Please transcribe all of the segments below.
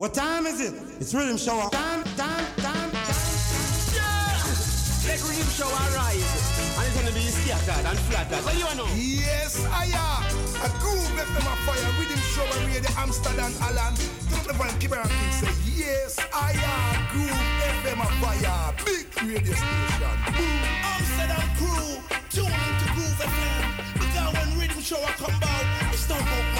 What time is it? It's rhythm show. Time, time, time, time. Yeah! Let rhythm show arise. And it's gonna be scattered and flattered. What do you know? Yes, I am. A groove left them a fire. Rhythm show and radio Amsterdam, Alan. Don't the van keep around and say, Yes, I am. Groove FM a fire. Big radio station. Boom. Amsterdam crew. Tune into Groove FM. Because when rhythm show come out, it's not about making reggae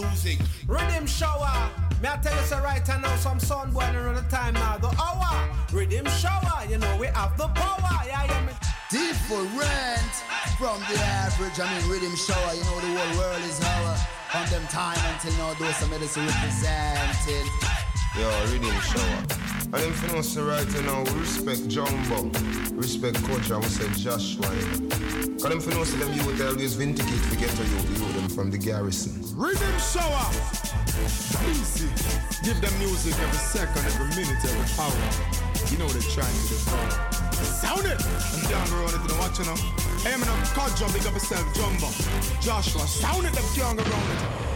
music. Riddim shower. Me I tell you so right now, some sun boy the time now. The hour. Riddim shower. You know we have the power. Yeah, yeah. Me. Different from the average. I mean, riddim shower. You know the whole world is our. From them time until now, those some medicine representing. Yo, riddim shower. And them for us right now, we respect Jumbo, respect Coach, and we say Joshua. Cause them for us them you always vindicate to get to you, you them from the garrison. Riddim shower. Easy. Give them music every second, every minute, every hour. You know what they're trying to devour. Sound it! I'm down the road into the watch, you know. Hey, I'm in a car jump, big up yourself, Jumbo. Joshua, sound it, them go around it.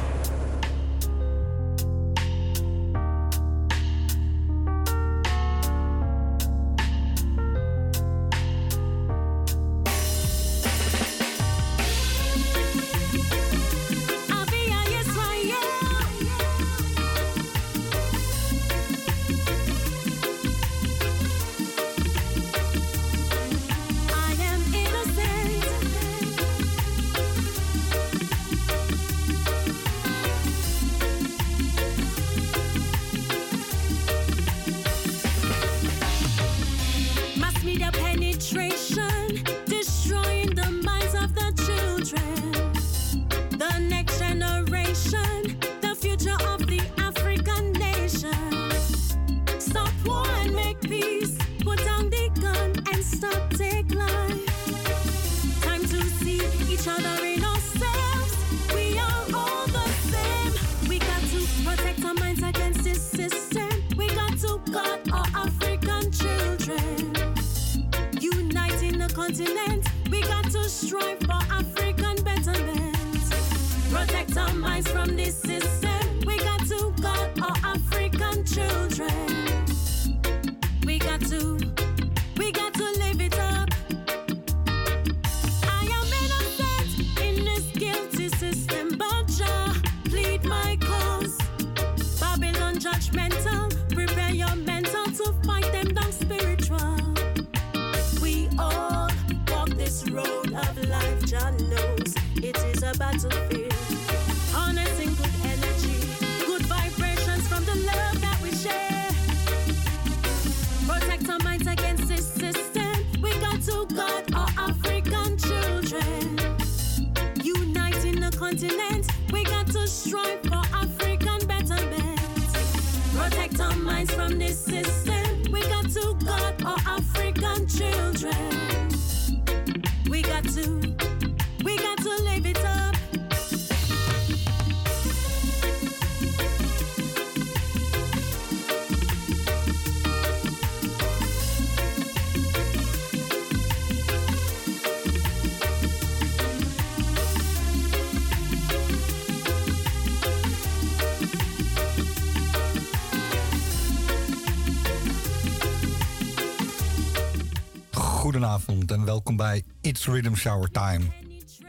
En welkom bij It's Rhythm Shower Time.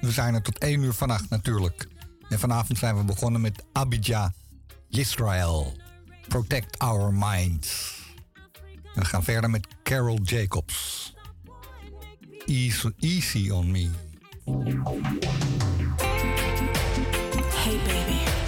We zijn er tot 1 uur vannacht natuurlijk. En vanavond zijn we begonnen met Abidja, Israel. Protect Our Minds. We gaan verder met Carol Jacobs. Easy, easy on me. Hey, baby.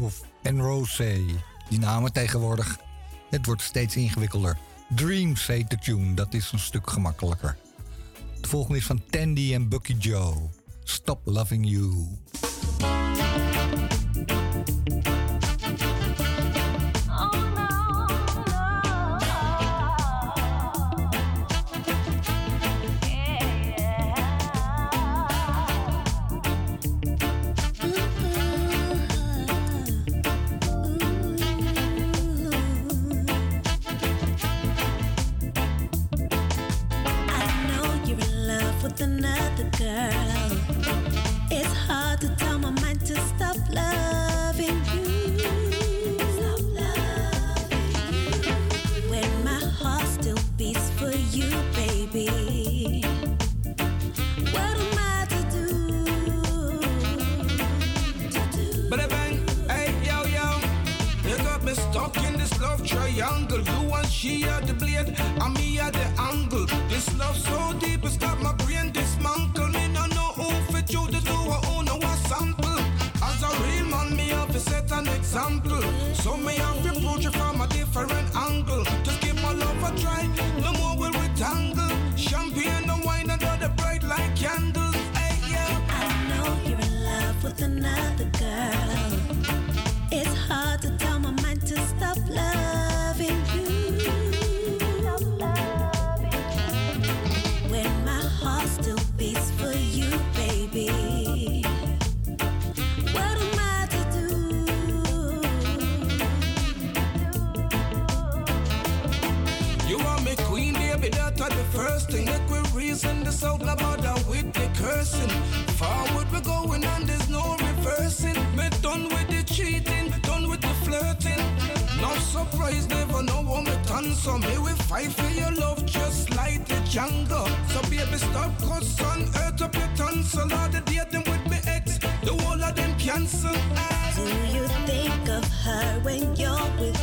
Of en Rosey, Die namen tegenwoordig. Het wordt steeds ingewikkelder. Dream Say the tune, dat is een stuk gemakkelijker. Het volgende is van Tandy en Bucky Joe. Stop Loving You. triangle. You and she are the blade, and me are the angle. This love so deep, it's got my brain dismantled. Me no know who fit you to do or who know a sample. As a real man, me have to set an example. So me have to approach you from a different angle. Just give my love a try, no more will we tangle. Champagne and wine under the bright light candles. Hey, yeah. I know you're in love with another So me fight for your love just like the jungle. So baby, stop cussing, hurt up your tonsil. All the them with me ex, the whole of them cancel. Do you think of her when you're with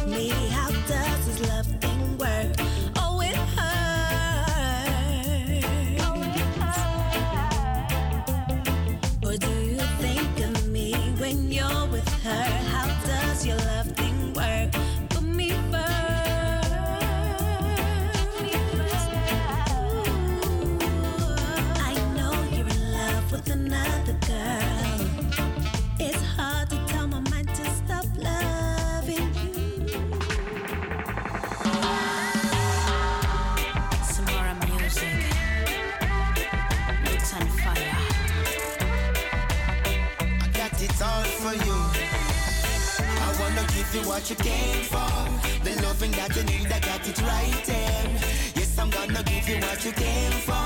what you came for. The loving that you need, I got it right in. Yes, I'm gonna give you what you came for.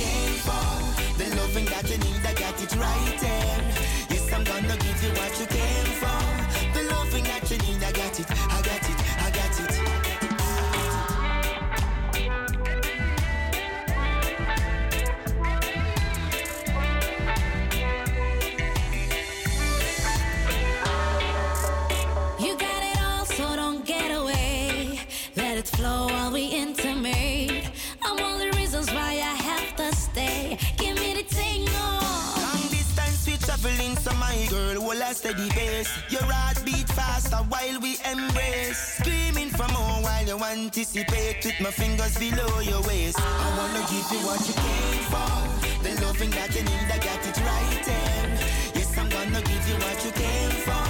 looking for. The loving that you need, I got it right there. Anticipate with my fingers below your waist. I wanna give you what you came for. The loving that you need, I got it right there. Yes, I'm gonna give you what you came for.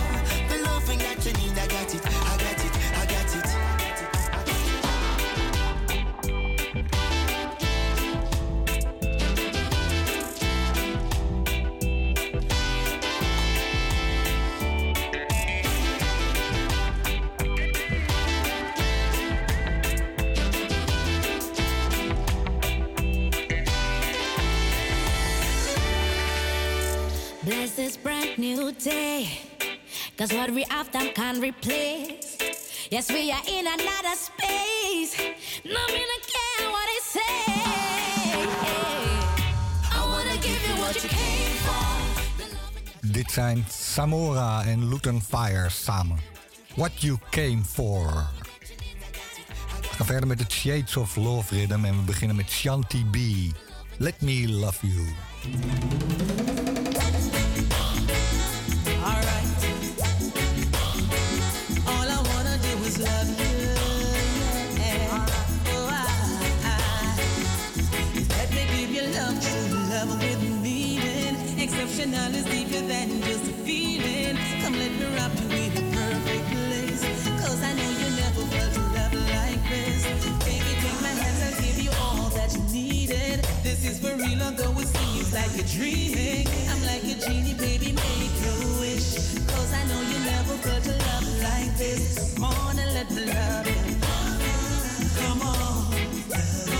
Day. Cause what we have them can replace. Yes, we are in another space. No, me not care what they say. I wanna give you what you came for. Dit zijn Samora en Luton Fire samen. What You Came For. We gaan verder met het Shades of Love Rhythm en we beginnen met Shanti B. Let Me Love You. Exceptional is deeper than just a feeling. Come let me wrap you in a perfect place. Cause I know you never felt a love like this. Baby, take my hands, I'll give you all that you needed. This is for real, although it seems like you're dreaming. I'm like a genie, baby, make a wish. Cause I know you never felt a love like this. Come on and let me love you. Come on, come on.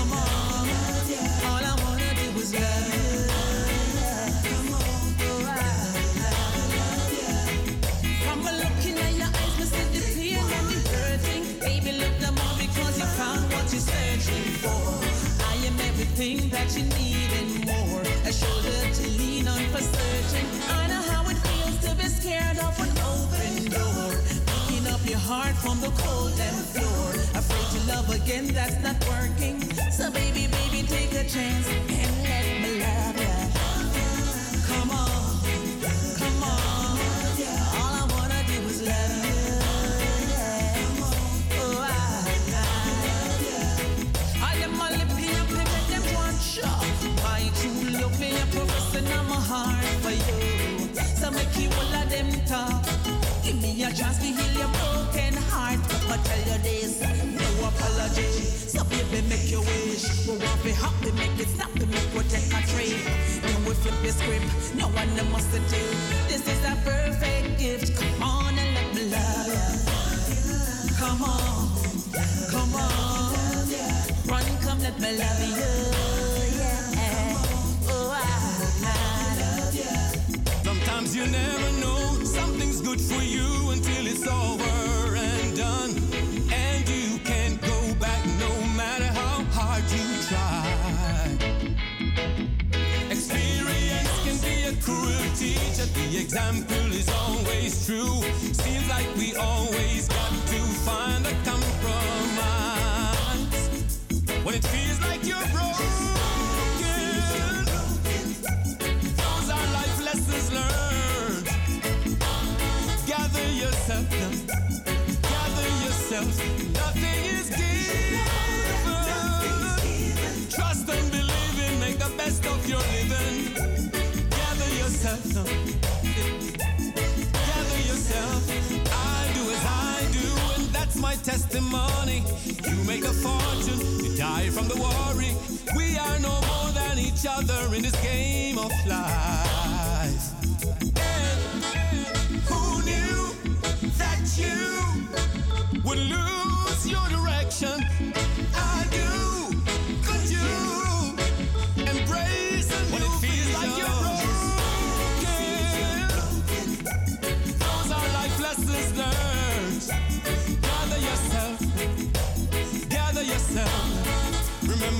Everything that you need and more. A shoulder to lean on for searching. I know how it feels to be scared of an open door. Picking up your heart from the cold and floor. Afraid to love again, that's not working. So baby, baby, take a chance Me to heal your broken heart. But tell you this, no apology. So baby, make your wish. We want to happy, make it to make we take a trip. Then we flip the script. No one must do. This is a perfect gift. Come on and let me love you. Come on, come on. Run, come, let me love you. Yeah. Oh, I love you. Sometimes you never know something's good for you The example is always true. Seems like we always got to find a compromise. When it feels like you're broken, testimony. You make a fortune, you die from the worry. We are no more than each other in this game of life. And who knew that you would lose your direction?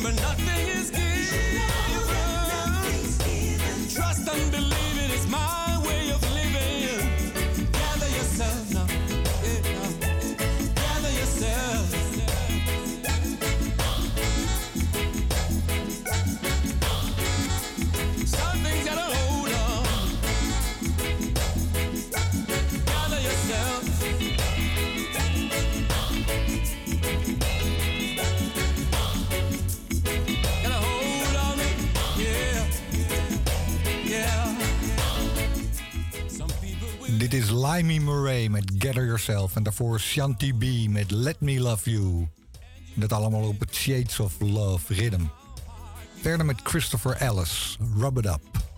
Remember, nothing Dit is Limey Murray met Gather Yourself. En daarvoor Shanti B met Let Me Love You. Dat allemaal op het Shades of Love rhythm. Verder met Christopher Ellis, Rub It Up.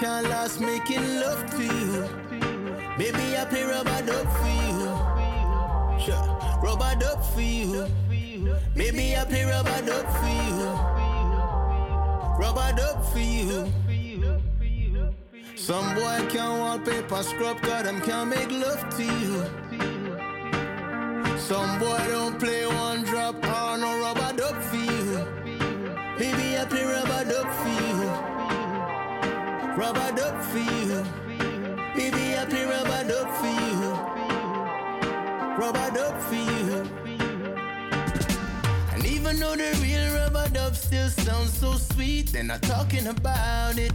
Can't last making love to you. Baby, I play rubber duck for you. Sure. Rubber duck for you. Baby, I play rubber duck for you. Rubber duck for you. Some boy can't wallpaper scrub cause them can't make love to you. Some boy don't play one drop or no rubber duck for you. Baby, I play rubber duck for you. Rubber duck for you. Baby, I play rubber duck for you. Rubber duck for you. And even though the real rubber dub still sounds so sweet, they're not talking about it.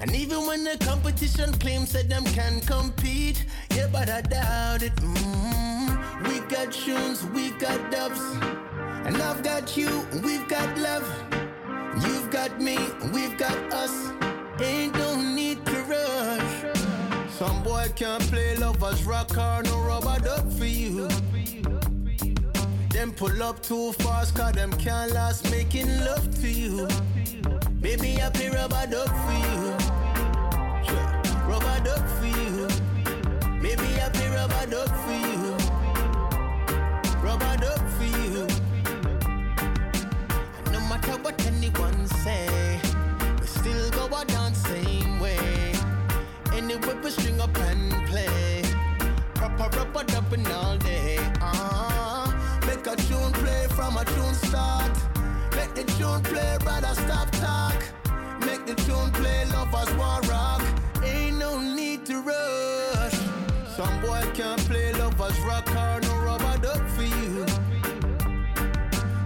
And even when the competition claims that them can compete, yeah, but I doubt it. Mm, we got tunes, we got dubs, and I've got you, we've got love. You've got me, we've got us. Ain't no need to rush. Some boy can't play lovers rock or no rubber duck for you. Them pull up too fast, cause them can't last making love to you. Baby, I play rubber duck for you. Rubber duck for you. Baby, I play rubber duck for you. Anyway, we string up and play. Proper rubber dubbing all day. Uh, make a tune play from a tune start. Make the tune play, brother, stop talk. Make the tune play, lovers want rock. Ain't no need to rush. Some boy can't play lovers rock or no rubber duck for you.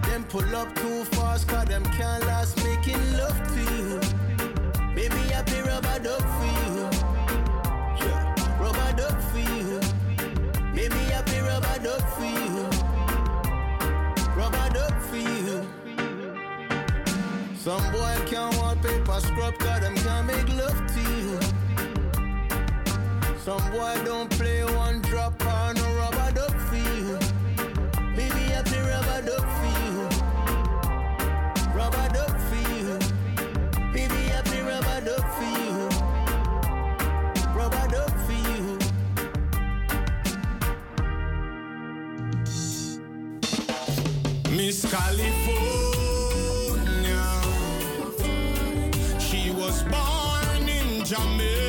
Them pull up too fast, cause them can't last making love to you. Baby, I play rubber duck Some boy can't wallpaper scrub cause them can't make love to you. Some boy don't play one drop or no rubber duck for you. Baby, I play rubber duck for you. Rubber duck for you. Baby, I play rubber duck for you. Rubber duck for you. Miss California. Born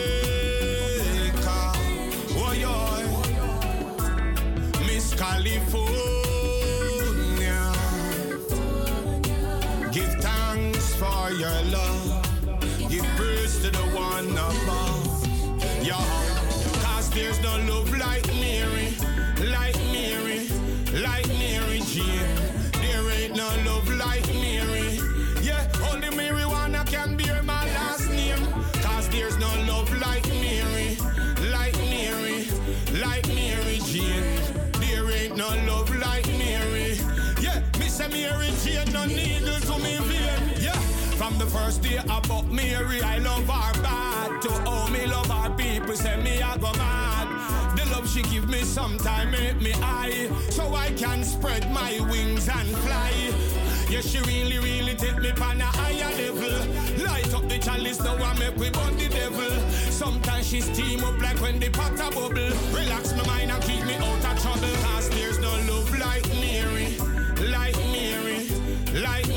first day about Mary, I love her bad. To all me love her people, say me I go mad. The love she give me sometime make me high, so I can spread my wings and fly. Yeah, she really, really take me on a higher level. Light up the chalice, now I make we burn the devil. Sometimes she steam up like when the pot a bubble. Relax my mind and keep me out of trouble. Cause there's no love like Mary, like Mary, like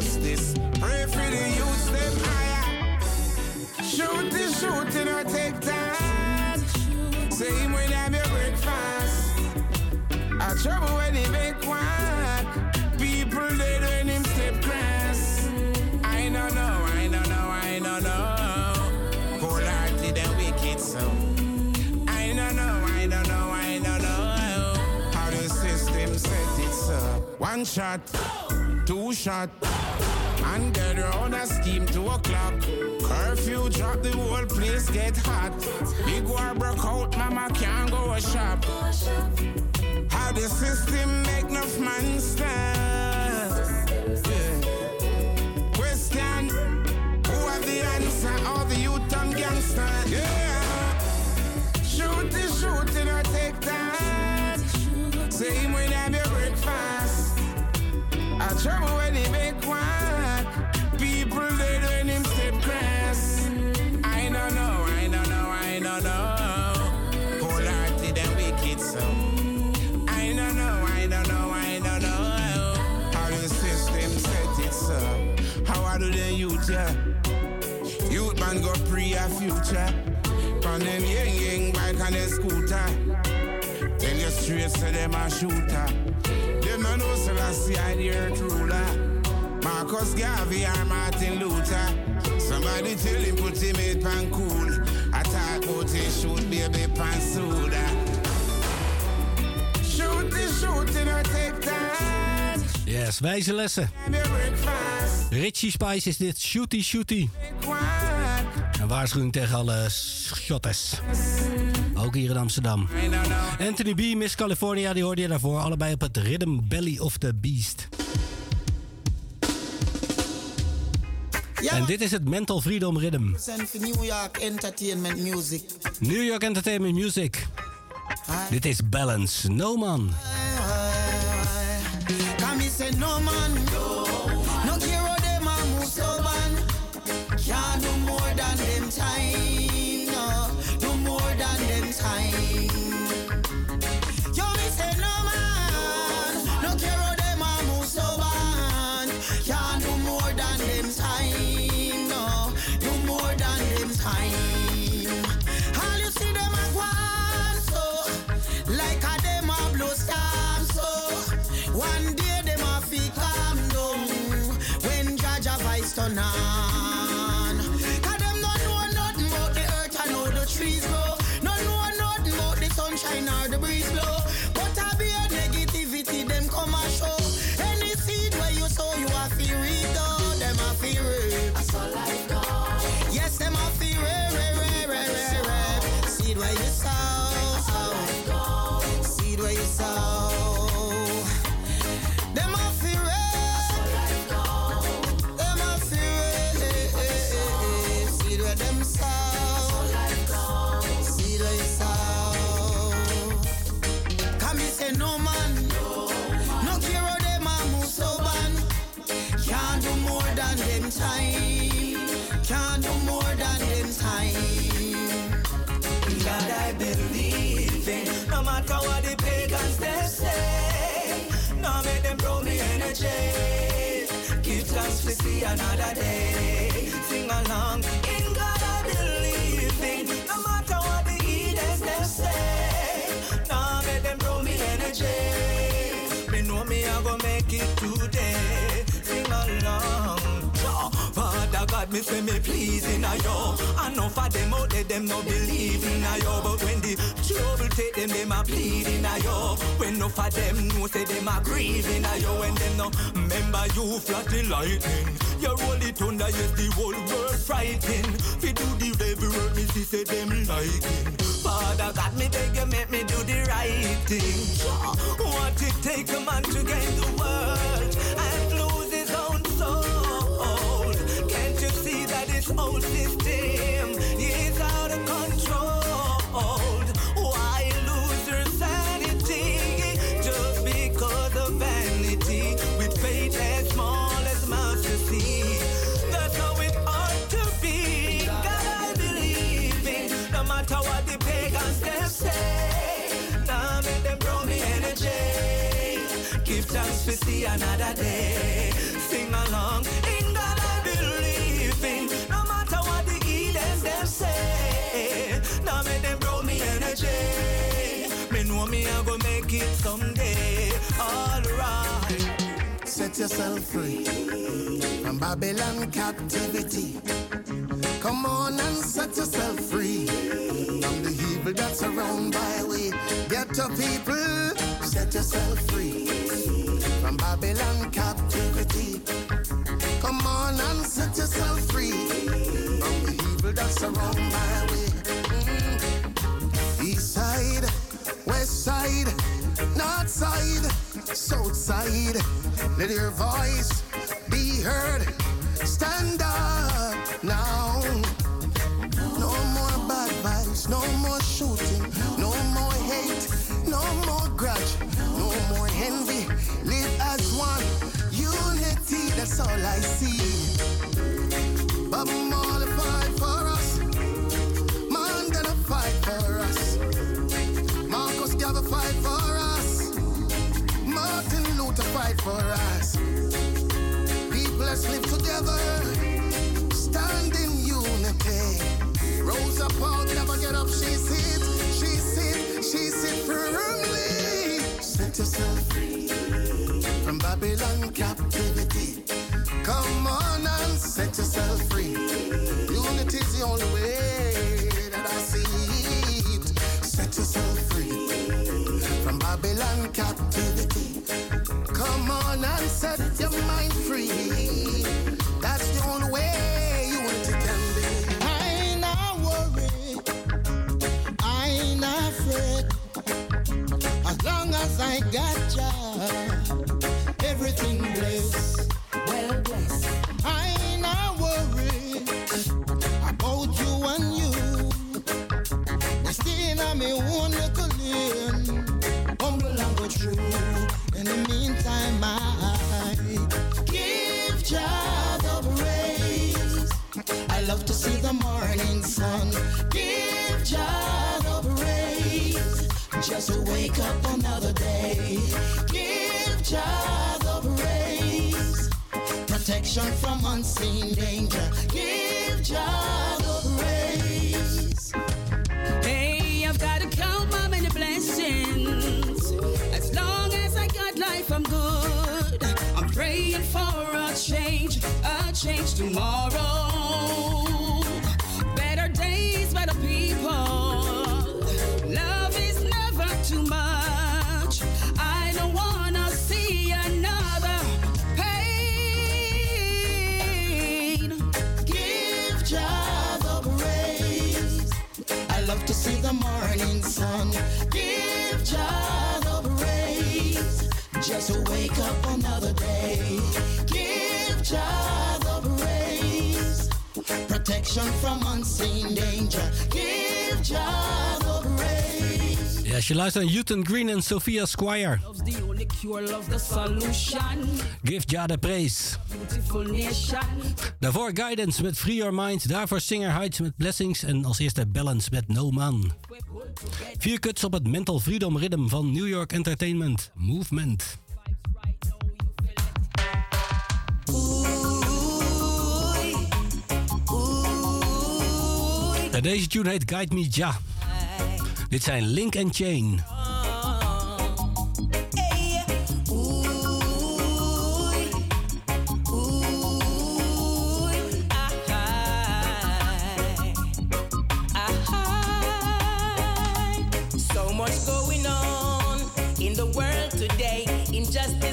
justice. Pray for the youth, them higher. Shoot the shooting or take time. Same when I have your breakfast. I trouble when he make quack. People dead when him step grass. I don't know, I don't know, I don't know. Cold hearted and wicked so. I don't know, I don't know, I don't know. How the system set it so. One shot, two shot. And get around a scheme two o'clock. Curfew drop, the whole place get hot. Big war broke out, mama can't go a shop. How the system make enough man stand? Yeah. Question: Who have the answer? All the youth and gangsters. Yeah. Shoot the shooting or take that. Same when have your breakfast. I trouble yeah. Youth man go pre a future. From them yang yang bike and the scooter. Then you straight to them a shooter. Them no know Selassie I the earth ruler. Marcus Garvey or Martin Luther. Somebody tell him put him in pan cool. I talk about he shoot baby pan soda. Shoot the shooting or take that. Yes, wijze lessen. Richie Spice is dit. Shooty Shooty. Een waarschuwing tegen alle shotters. Ook hier in Amsterdam. Anthony B, Miss California, die hoorde je daarvoor. Allebei op het Rhythm Belly of the Beast. En dit is het Mental Freedom Rhythm. New York Entertainment Music. New York Entertainment Music. Dit is Balance. No man. No man. Another day. Sing along, in God I believe in, no matter what the heathens they say. No make them throw me energy. Me know me I go make it today. God, me say me pleasing a yo. Them out there, them no believe in a yo. But when the trouble take them, them a pleading a yo. When enough of them know say them a grieving a yo. When them no remember you flat the lightning. You roll it under, yes the whole world frightened. Fi do the devil work, me see say them liking. Father God, me beg you make me do the right thing. What it take a man to gain the world another day. Sing along, in God I believe in. No matter what the heathens them say, now make them blow me energy. Me know me I go make it someday. Alright. Set yourself free from Babylon captivity. Come on and set yourself free from the evil that's around by way. Get to people, set yourself free from Babylon captivity. Come on and set yourself free from the evil that's around my way. Mm. East side, west side, north side, south side. Let your voice be heard. Stand up now. No more bad vibes, no more shooting, no more hate, no more grudge, no more envy. Live one, unity, that's all I see. Bob Marley fight for us, Mandela fight for us, Marcus Garvey fight for us, Martin Luther fight for us. People let's live together, stand in unity. Rosa Parks never get up, she sit, she sit, she sit firmly. Set yourself free from Babylon captivity. Come on and set yourself free. Unity is the only way that I see it. Set yourself free from Babylon captivity. Come on and set your mind free. That's the only way unity can be. I ain't not worried. I ain't not afraid. As long as I got you Just to see the morning sun. Give child of race. Just wake up another day. Give. Protection from unseen danger. Give Jah the praise. Hey, I've got to count my many blessings. As long as I got life, I'm good. I'm praying for a change, a change tomorrow. See the morning sun. Give Jah the praise. Just to wake up another day. Give Jah the praise. Protection from unseen danger. Give Jah the als je luistert naar Newton Green en Sophia Squire. The the. Give Ja de praise. Daarvoor Guidance met Free Your Mind. Daarvoor Singer Heights met Blessings. En als eerste Balance met No Man. Vier kuts op het Mental Freedom Rhythm van New York Entertainment Movement. Deze tune heet Guide Me Ja. Dit zijn Link and Chain.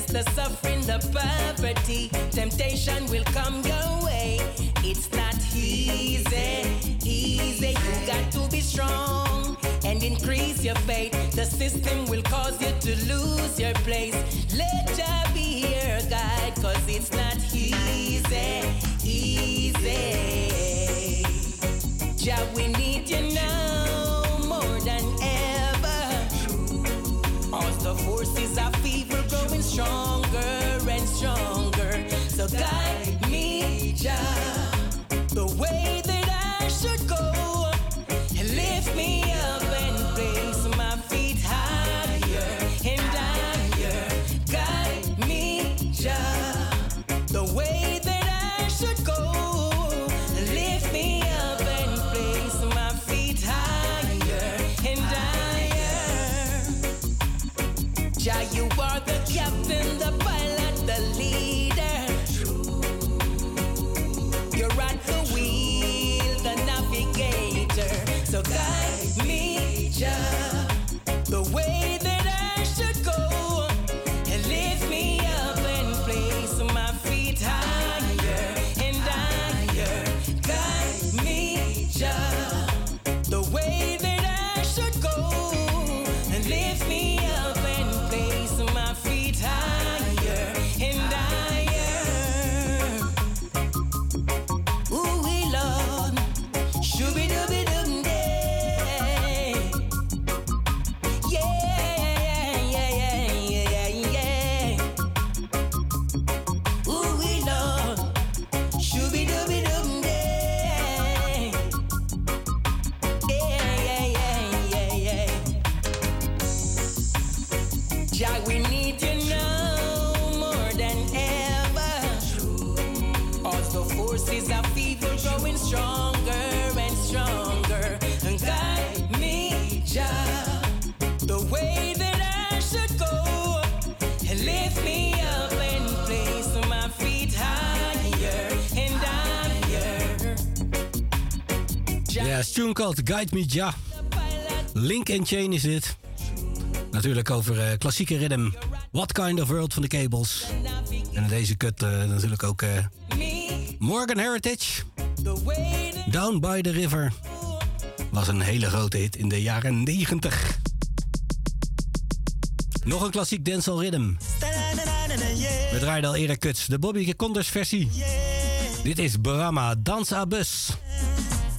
The suffering, the poverty. Temptation will come your way. It's not easy, easy. You got to be strong and increase your faith. The system will cause you to lose your place. Let Jah be your guide, cause it's not easy, easy. Jah, we need you now more than ever. As the forces of evil growing stronger and stronger. So guide tune called Guide Me Ja. Link and Chain is dit. Natuurlijk over uh, klassieke rhythm. What Kind of World van de Cables. En deze cut uh, natuurlijk ook uh, Morgan Heritage. Down by the River. Was een hele grote hit in de jaren 90. Nog een klassiek dancehall rhythm. We draaiden al eerder cuts. De Bobby Condors versie. Dit is Brahma Dans a Bus.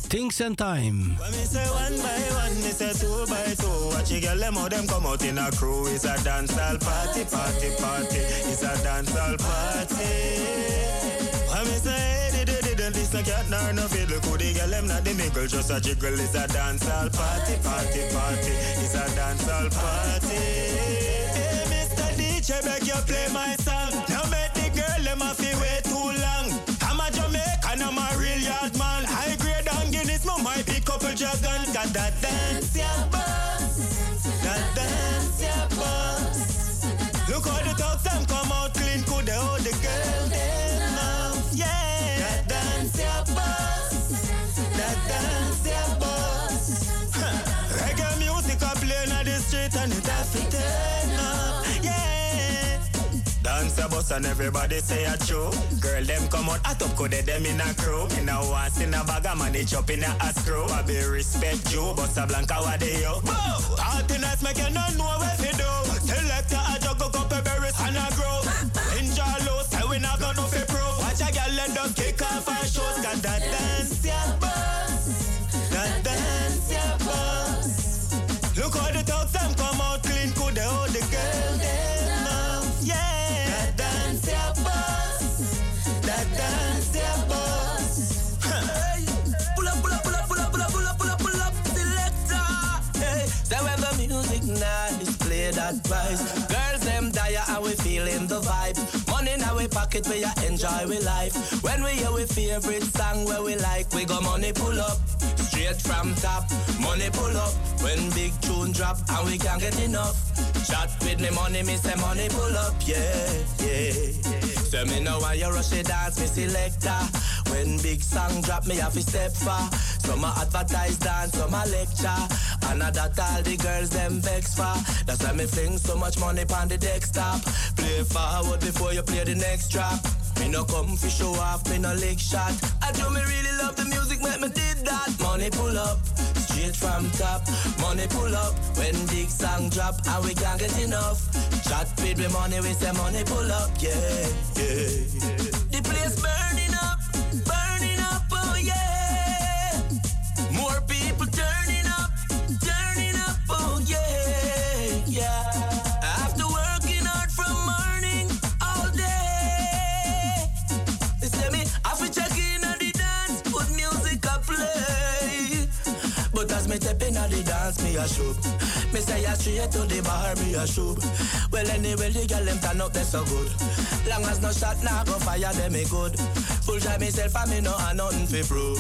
Things and Time. When me say one by one, me say two by two. Watch you girl them how them come out in a crew. It's a dancehall party, party, party. It's a dancehall party. When me say hey, did did this no cat nor no fiddle. Could the girl them not the mickle, just a jiggle. It's a dancehall party, party, party. It's a dancehall party. Hey, Mr. DJ, beg you play my song. Dragon. Got that dance, yeah, boss. Dance and everybody say a true. Girl, them come out at up, could them in a crew. In a once in a bag of money, chop in a, a screw. I be respect you, Bossa Blanca, what they yo. Party nights make you not know what to do. Select a our pocket, we enjoy we life. When we hear we favorite song where we like, we go money pull up. Straight from top, money pull up. When big tune drop and we can't get enough. Chat with me money, me say money pull up, yeah, yeah. Say me know why you rush it dance, me selector. When big song drop, me have to step far. Some a advertise dance, some a lecture. And I that all the girls them vex for. That's why me fling so much money on the desktop. Play forward before you play the next drop. Me no come for show off, me no lick shot. I do me really love the music, make me did that. Money pull up, straight from top. Money pull up, when big song drop, and we can't get enough. Chat with me money, we say money pull up, yeah, yeah. The place burning a shoot. Me say a straight to the bar, me a shoot. Well anyway, the girl them turn up, they so good. Long as no shot, nah go fire, them me good. Full time myself, and me no have nothing fi prove.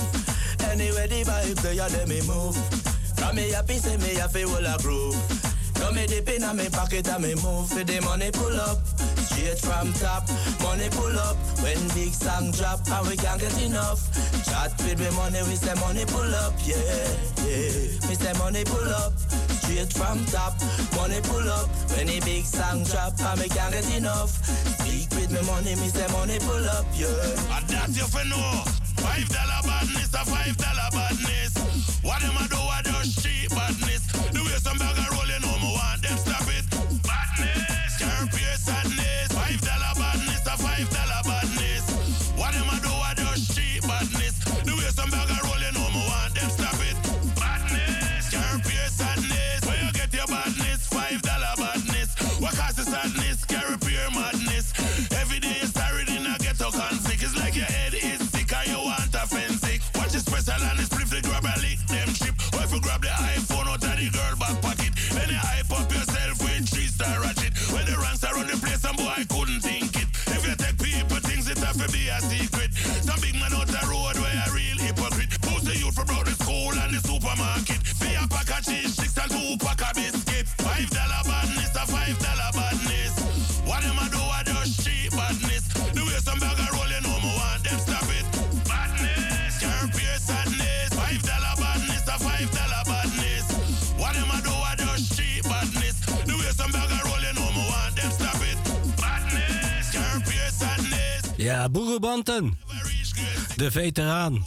Anyway, the vibes they are them me move. From me happy, say me a feel a groove. Come me dip in a me pocket and me move for the money pull up. Straight from top, money pull up. When big song drop and we can't get enough. Chat with me money, we say money pull up, yeah, yeah. Me say money pull up. Straight from top, money pull up. When the big song drop and we can't get enough. Speak with me money, me say money pull up, yeah. And that you fi know. Five dollar badness, a five dollar badness. What them I do, Boerubanten, Boerenbanten. De veteraan.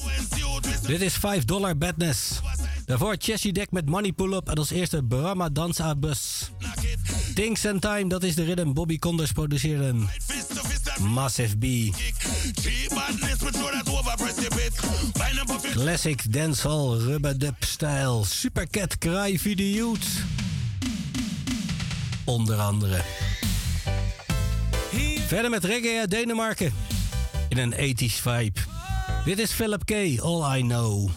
Dit is 5 dollar badness. Daarvoor Chessie Deck met Money Pull Up en als eerste Brahma Dansa Bus. Things and Time, dat is de rhythm Bobby Condors produceren. Massive B. Classic dancehall rubber dub stijl. Supercat Cry Video. Onder andere. Verder met reggae Denemarken. in een 80s vibe. Dit is Philip K. All I Know.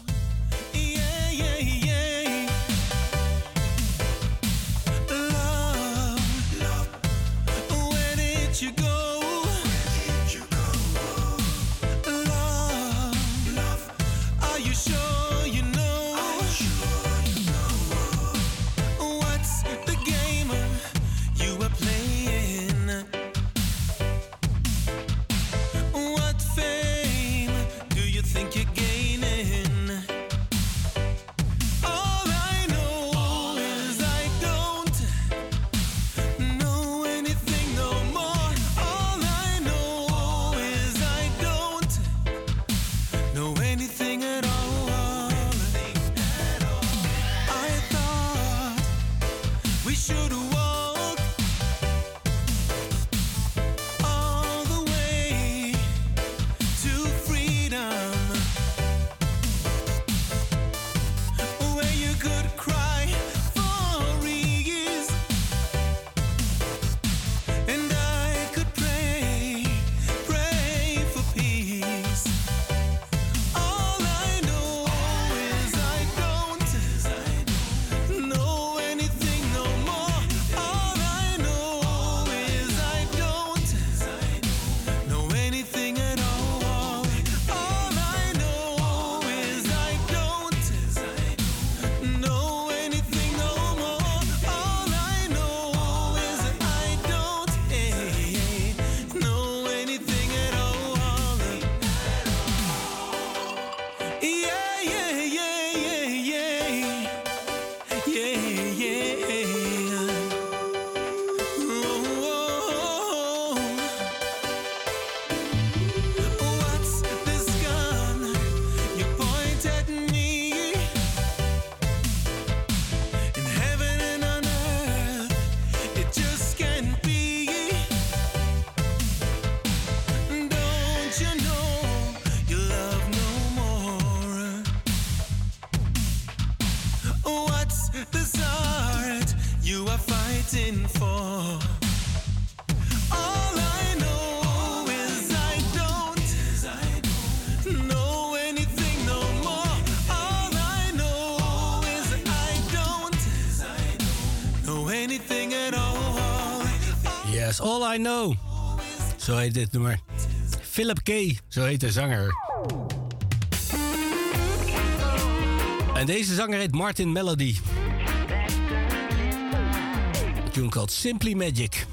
Zo heet dit nummer. Philip K. Zo heet de zanger. En deze zanger heet Martin Melody. Een tune called Simply Magic.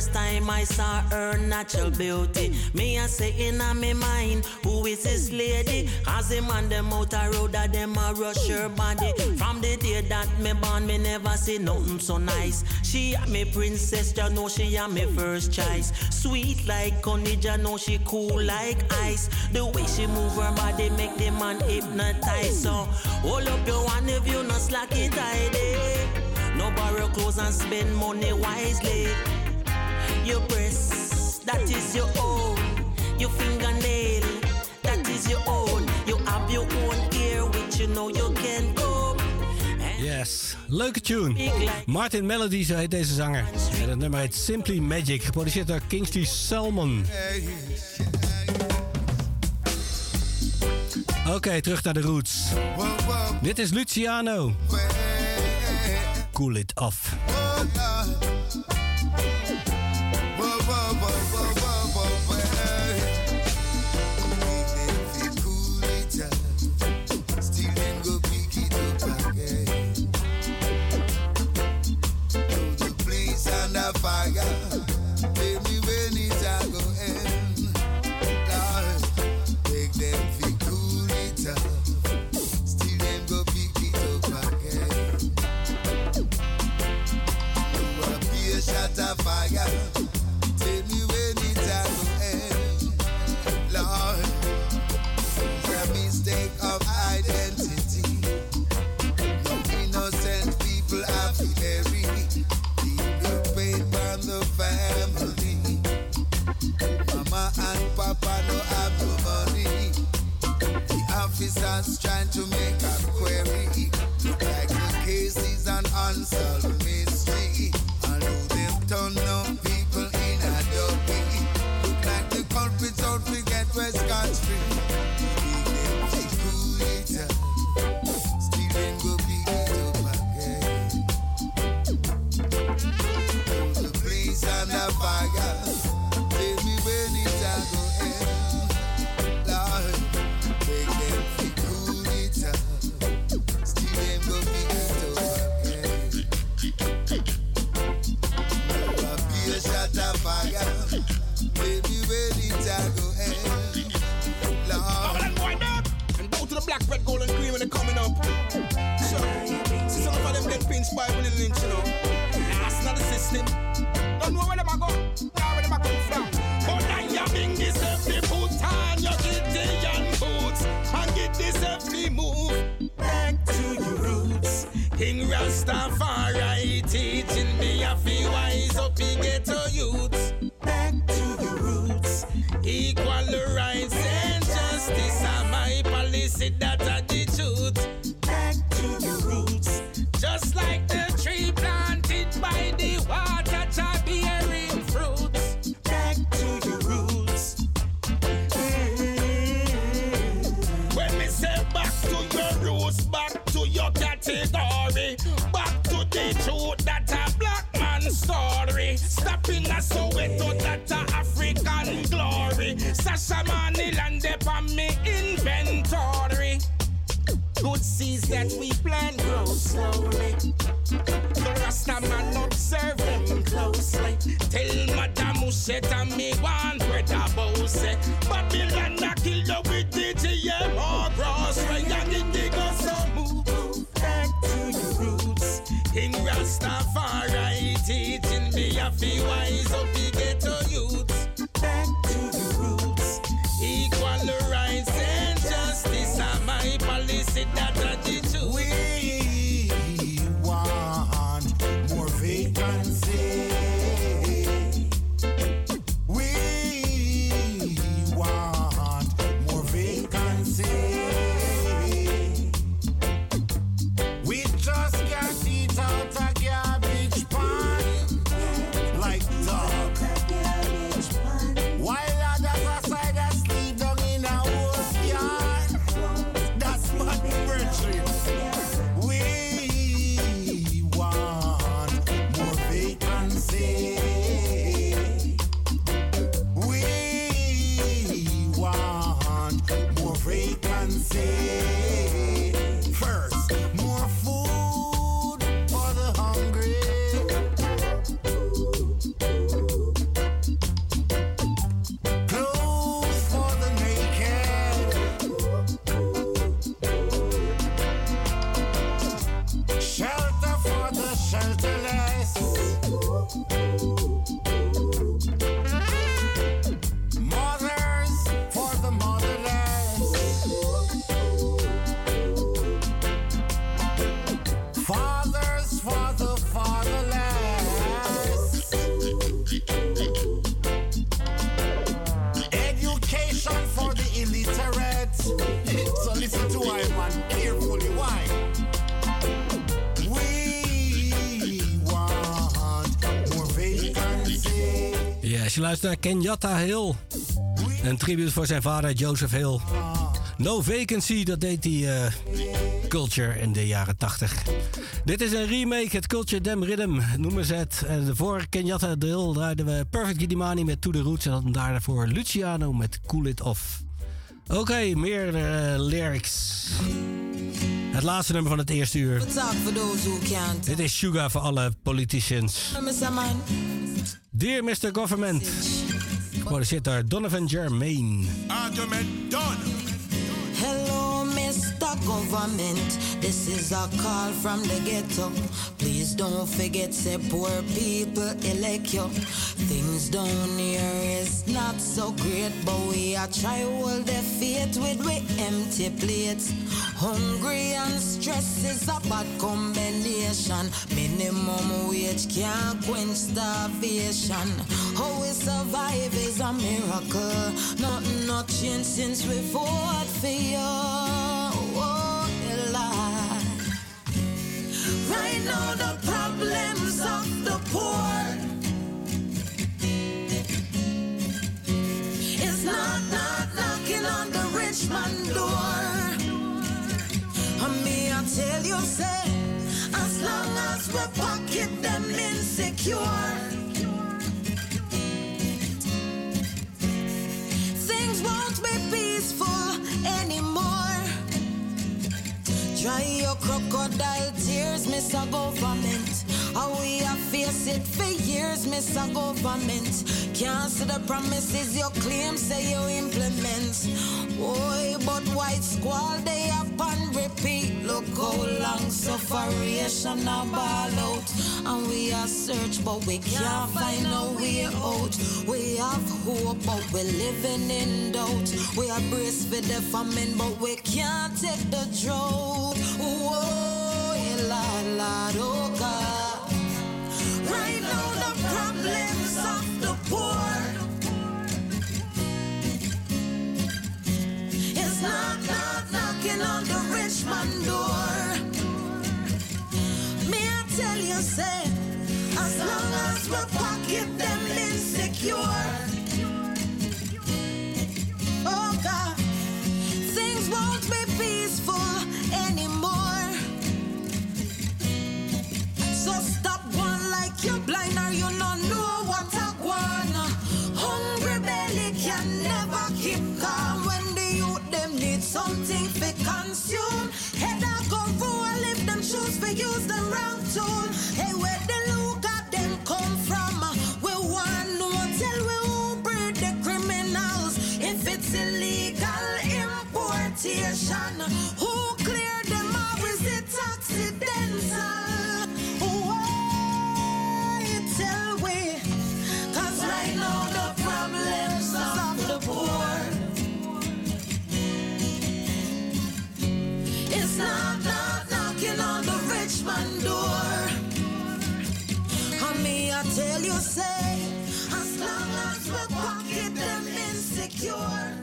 first time I saw her natural beauty. Me a say in a me mind, who is this lady? As the man them out a road a them a rush her body. From the day that me born, me never see nothing so nice. She a me princess, ya know she a me first choice. Sweet like honey, ya know she cool like ice. The way she move her body make the man hypnotize. So hold up your one if you not slack it, I did. No borrow clothes and spend money wisely. your breast, that is your own. Your fingernail, that is your own. You have your own ear, which you know you can go. Yes, leuke tune. Martin Melody, zo heet deze zanger. En het nummer heet Simply Magic, geproduceerd door Kingsley Salmon. Oké, okay, terug naar de roots. Dit is Luciano. Cool it off. Luistert naar Kenyatta Hill. Een tribute voor zijn vader Joseph Hill. No Vacancy, dat deed hij eh, Culture in de jaren 80. Dit is een remake, het Culture Dem Rhythm noemen ze het. En voor Kenyatta Hill draaiden we Perfect Gidimani met To The Roots. En dan daarvoor Luciano met Cool It Off. Oké, meer eh, lyrics. Het laatste nummer van het eerste uur. Dit is Sugar voor alle politicians. Dear Mr. Government. Geproduceerd door er Donovan Germain. Argument done. Hello, Mr. Government. This is a call from the ghetto. Please don't forget, say poor people elect you. Things down here not so great, but we are try hold the faith with we empty plates. Hungry and stress is a bad combination. Minimum wage can't quench starvation. How we survive is a miracle. Nothing not changed since we fought for you. Dry your crocodile tears, Mr. Government. How we have faced it for years, Mr. Government. Can't see the promises you claim, say you implement. Boy, but white squall, they have on repeat. Look how long sufferation a ball out. And we are search, but we can't find a way out. We have hope, but we're living in doubt. We are braced for the famine, but we can't take the drought. Whoa, Lord, Lord, oh God. Right the problems of the poor on the rich door. Me, I tell you, say, as long as we pocket them insecure. Oh God, things won't be peaceful anymore. You're blind or you don't know what I want. Hungry belly can never keep calm when the youth them need something to consume. Head I go roll if them choose for use the And me, I tell you, say, as long as we pocket them insecure.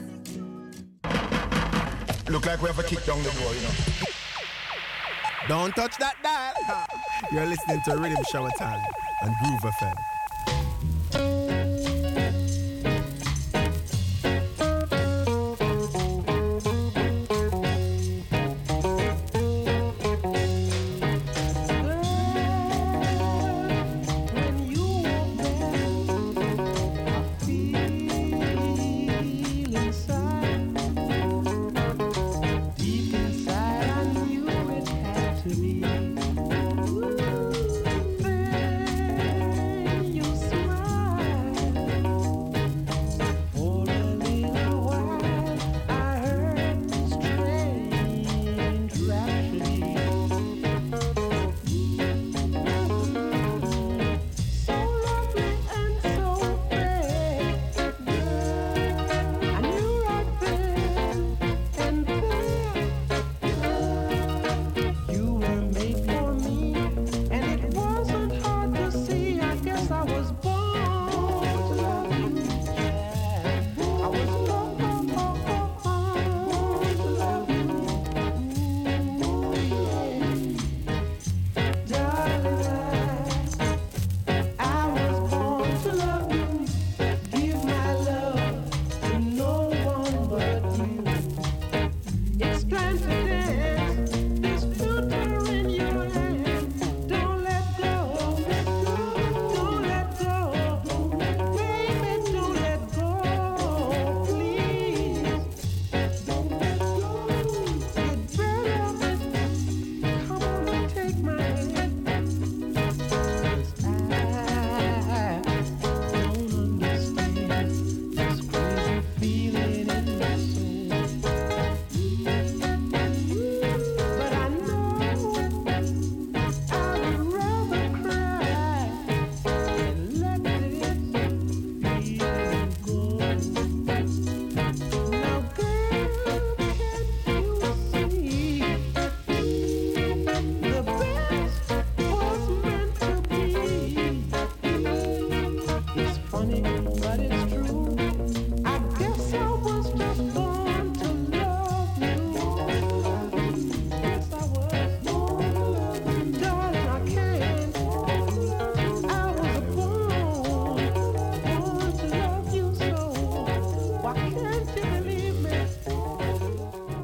Look like we have a kick down the door, you know. Don't touch that dial. You're listening to Riddim Shower Time on Groove FM.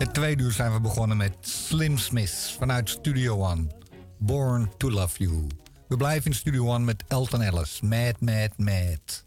Het tweede uur zijn we begonnen met Slim Smith vanuit Studio One. Born to Love You. We blijven in Studio One met Elton Ellis. Mad, mad, mad.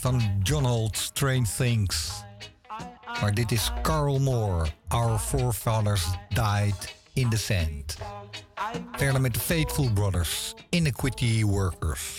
van John Holt, Strange Things. Maar dit is Carl Moore, Our Forefathers Died in the Sand. Verder met de Faithful Brothers, inequity Workers.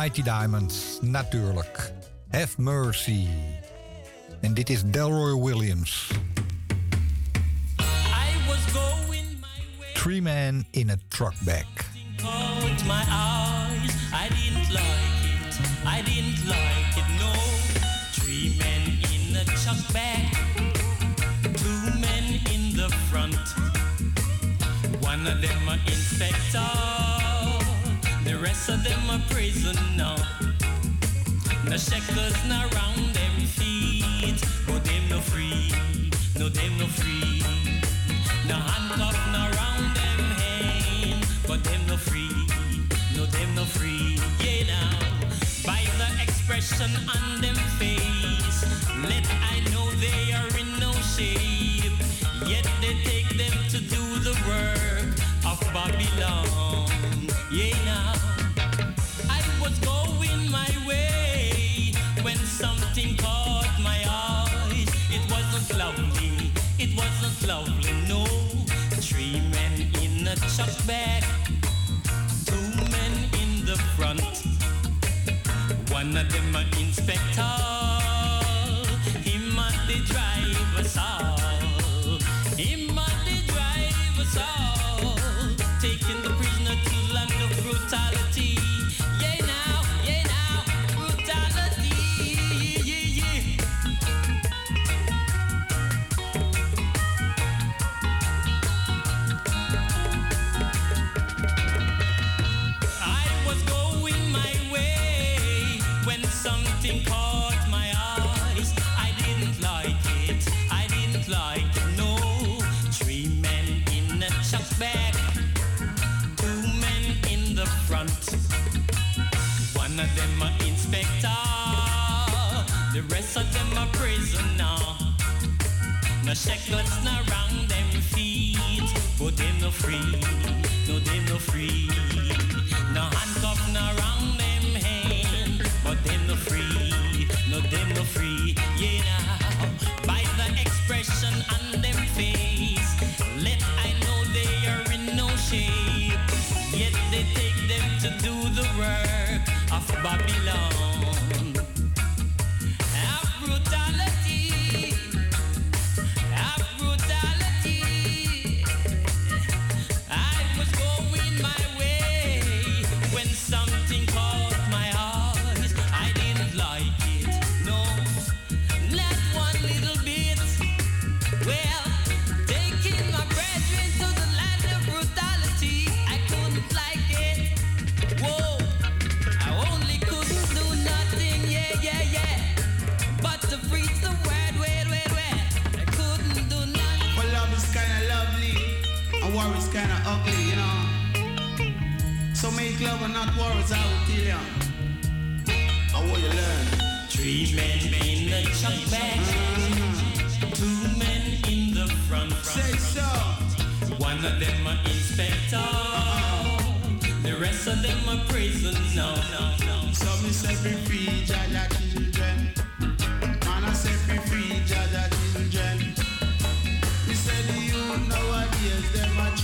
Mighty diamonds, natuurlijk. Have Mercy. En dit is Delroy Williams. I was going my way. Three men in a truck back. My eyes. I didn't like it. I didn't like it, no. Three men in a truck back. Two men in the front. One of them an inspector them a prisoner. No shackles no round them feet, but them no free, no them no free. No handcuff no round them hand, but them no free, no them no free. Yeah now, by the expression on them face, let I know they are in no shape. Yet they take them to do the work of Babylon. Yeah.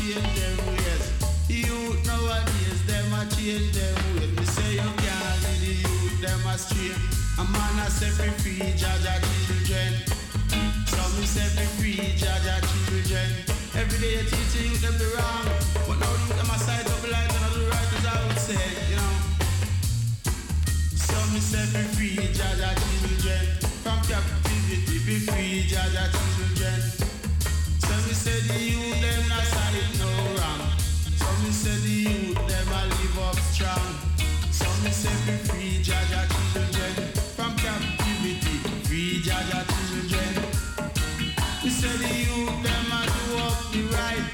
Change them ways. Youth nowadays, them a change them ways. Me say you can't lead the youth, them astray. A man, I say be free, Jaja children. So me say be free, Jaja children. Every day you teach the them the wrong, but now the youth them a side up light and do right as I would say, you know. So me say be free, Jaja children. From captivity, be free, Jaja children. So me say the youth them not youth them a live up strong. So me say be free, Jaja children. From captivity, free Jaja children. Me say the youth them a do up the right,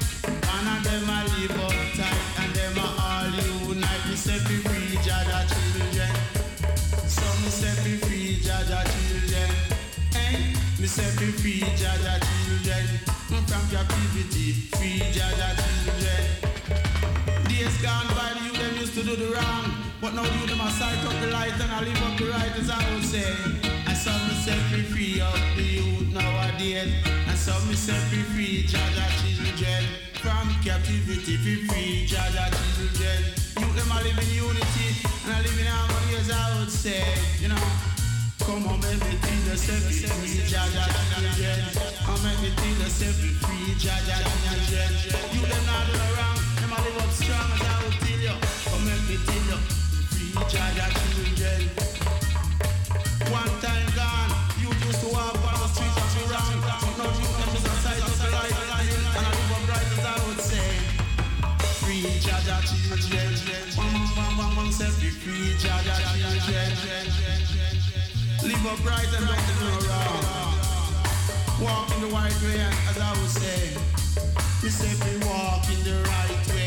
and a them a live up tight, and them a all unite. Me say be free, Jaja children. So me say be free, Jaja children. Eh? Me say be free, Jaja children. From captivity, free Jaja children. Days gone by, the youth them used to do the wrong, but now youth them a sight up the light and I live up the right, as I would say. And so me say be free up the youth nowadays. And so me say be free, Jaja children. From captivity, be free, Jaja children. Youth them a live in unity and I live in harmony, as I would say. You know. Come on, make me feel the set me free, Jaja children. Come make me feel the set me free, Jaja children. You them not do up you. Come me you, children. One time gone, you used to walk on the. Now you the light, and I live up as I would say. Free children. Free children. Live upright and no wrong. Walk in the right way, and as I would say, we say we walk in the right way.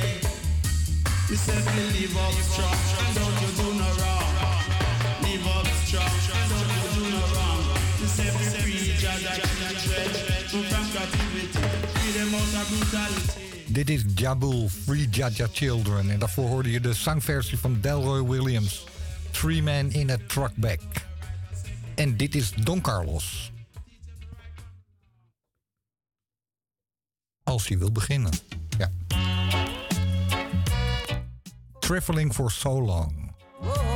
Dit is Jabul, Free Jaja Children. En daarvoor hoorde je de zangversie van Delroy Williams. Three Man in a Truckback. En dit is Don Carlos. Als hij wil beginnen. Ja. Traveling for so long. I've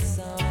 sing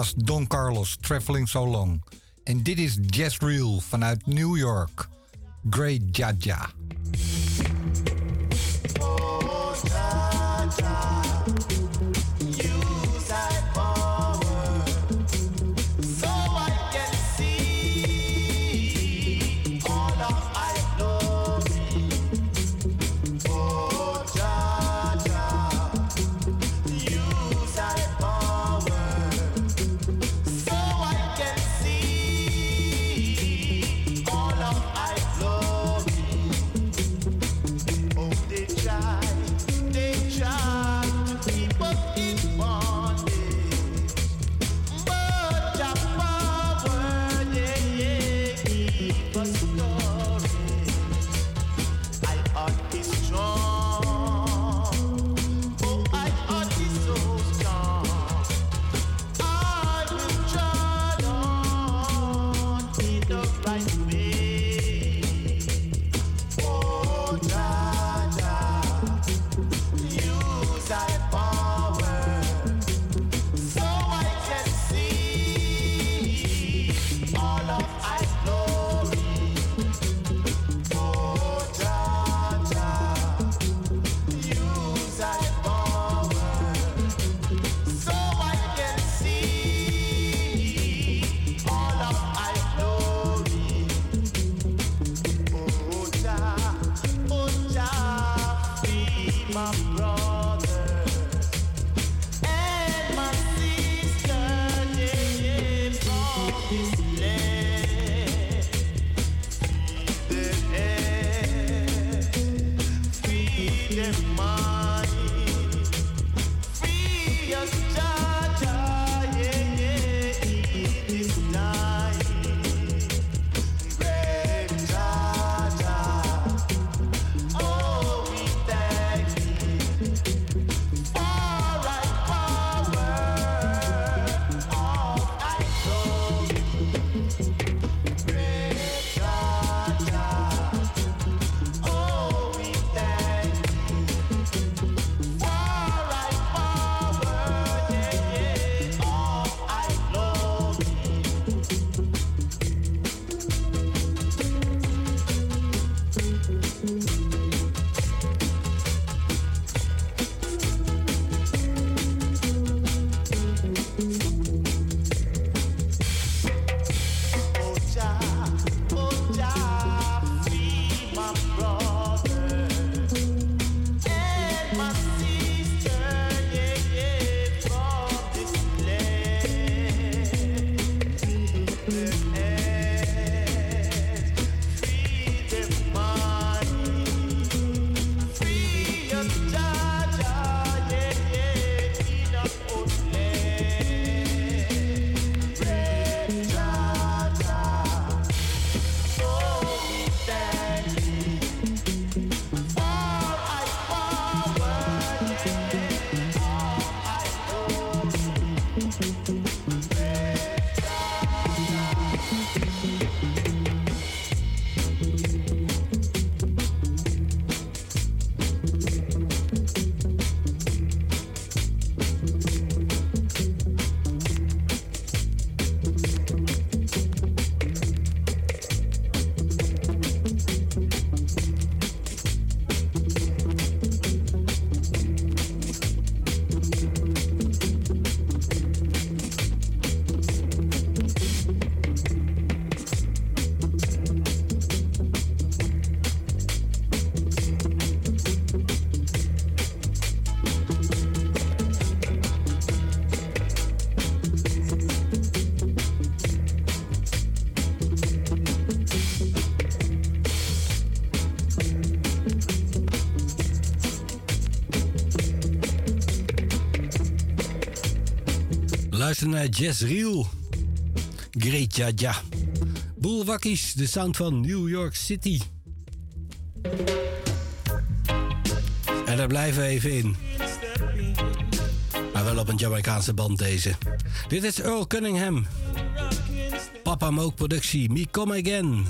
was Don Carlos, Traveling So Long. En dit is Jezreel vanuit New York. Great Jaja. luisteren naar eh, Jezreel. Great ja, Boelwakkies, de sound van New York City. En daar blijven we even in. Maar wel op een Jamaicaanse band deze. Dit is Earl Cunningham. Papa Mook productie, Me Come Again.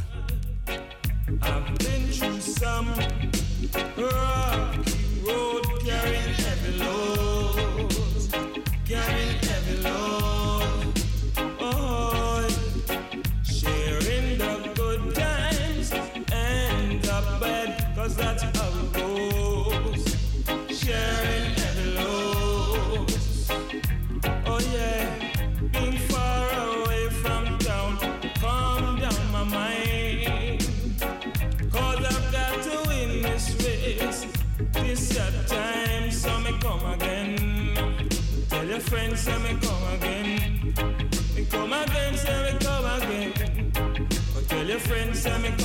examen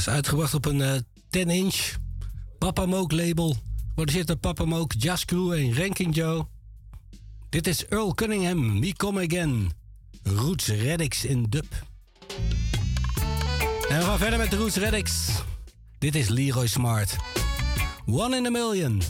is uitgebracht op een eh, 10-inch Papa Moke label. Er zitten Papa Moke, Jazz Crew en Ranking Joe. Dit is Earl Cunningham, We Come Again. Roots Reddix in dub. En we gaan verder met de Roots Reddicks. Dit is Leroy Smart. One in a million.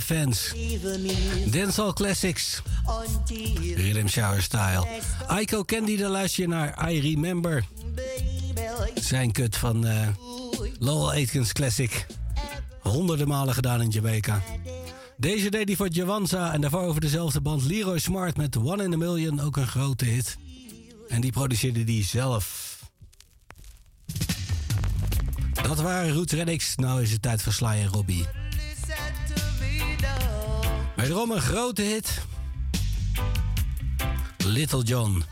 fans. Denzel Classics. Rhythm Shower Style. Aiko Candy, daar luister je naar I Remember. Zijn kut van eh, uh, Lowell Classic. Honderden malen gedaan in Jamaica. Deze deed hij voor Jawanza en daarvoor over dezelfde band Leroy Smart met One in a Million, ook een grote hit. En die produceerde die zelf. Dat waren Root Reddicks. Nou is het tijd voor Sly en Robbie. Wederom een grote hit. Little John.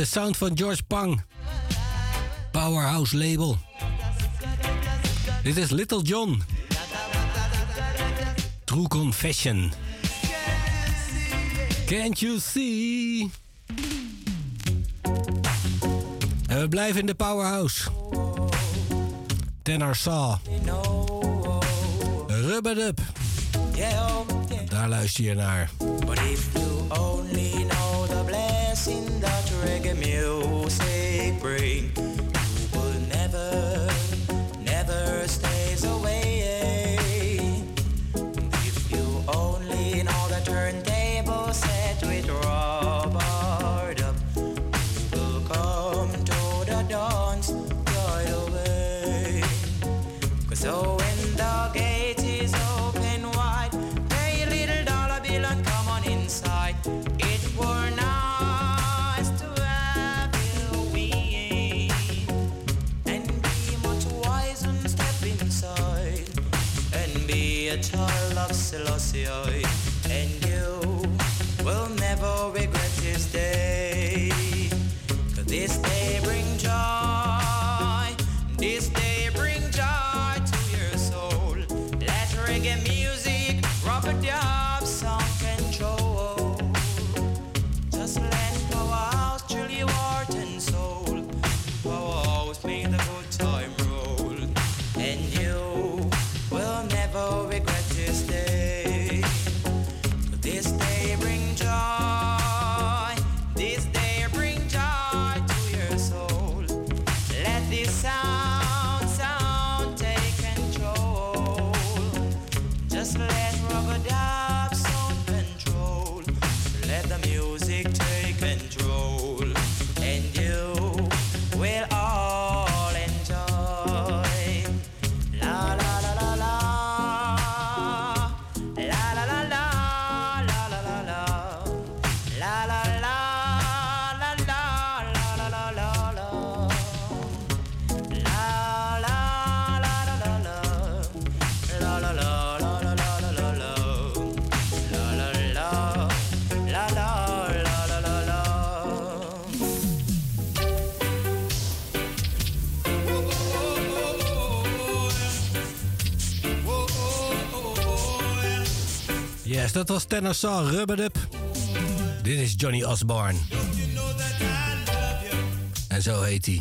de sound van George Pang. Powerhouse label. Dit is Little John. True Confession. Can't you see? En we blijven in de powerhouse. Tenor Saw. Rub it up. Daar luister je naar. reggae music bring was Tennersaw Rubber Up. Dit is Johnny Osborne. En zo heet hij.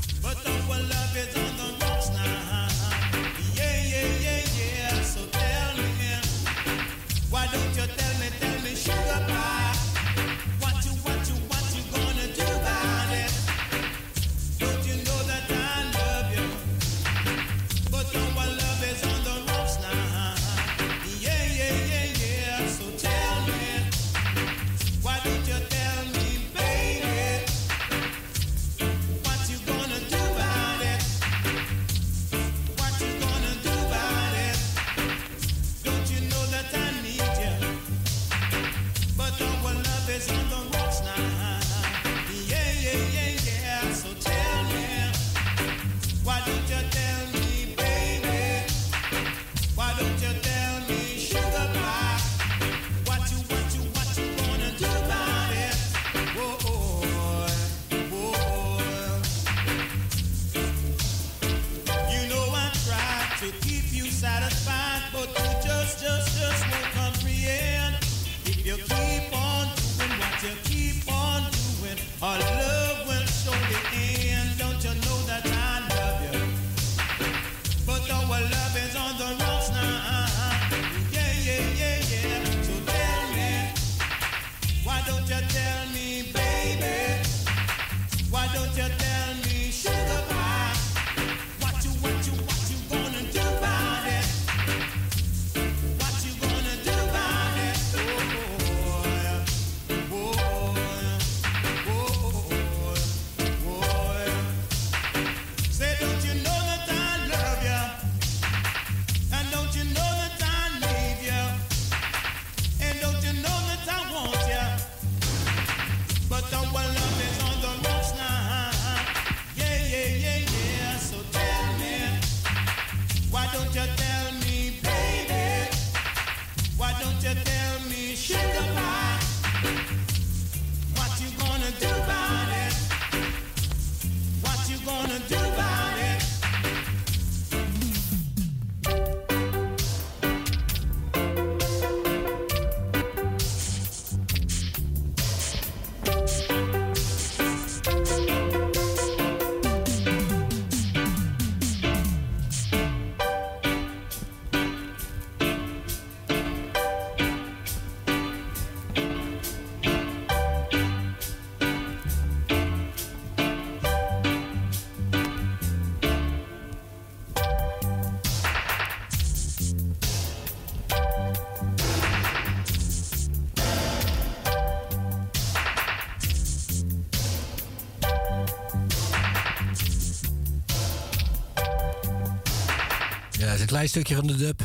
Stukje van de dub.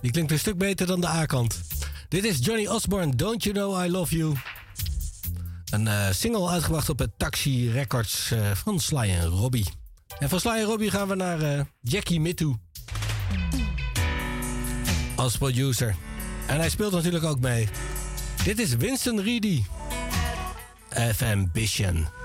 Die klinkt een stuk beter dan de A-kant. Dit is Johnny Osborne, Don't You Know I Love You. Een eh, single uitgebracht op het Taxi Records eh, van Sly en Robbie. En van Sly en Robbie gaan we naar eh, Jackie Mittu. Als producer. En hij speelt natuurlijk ook mee. Dit is Winston Reedy. F. Ambition.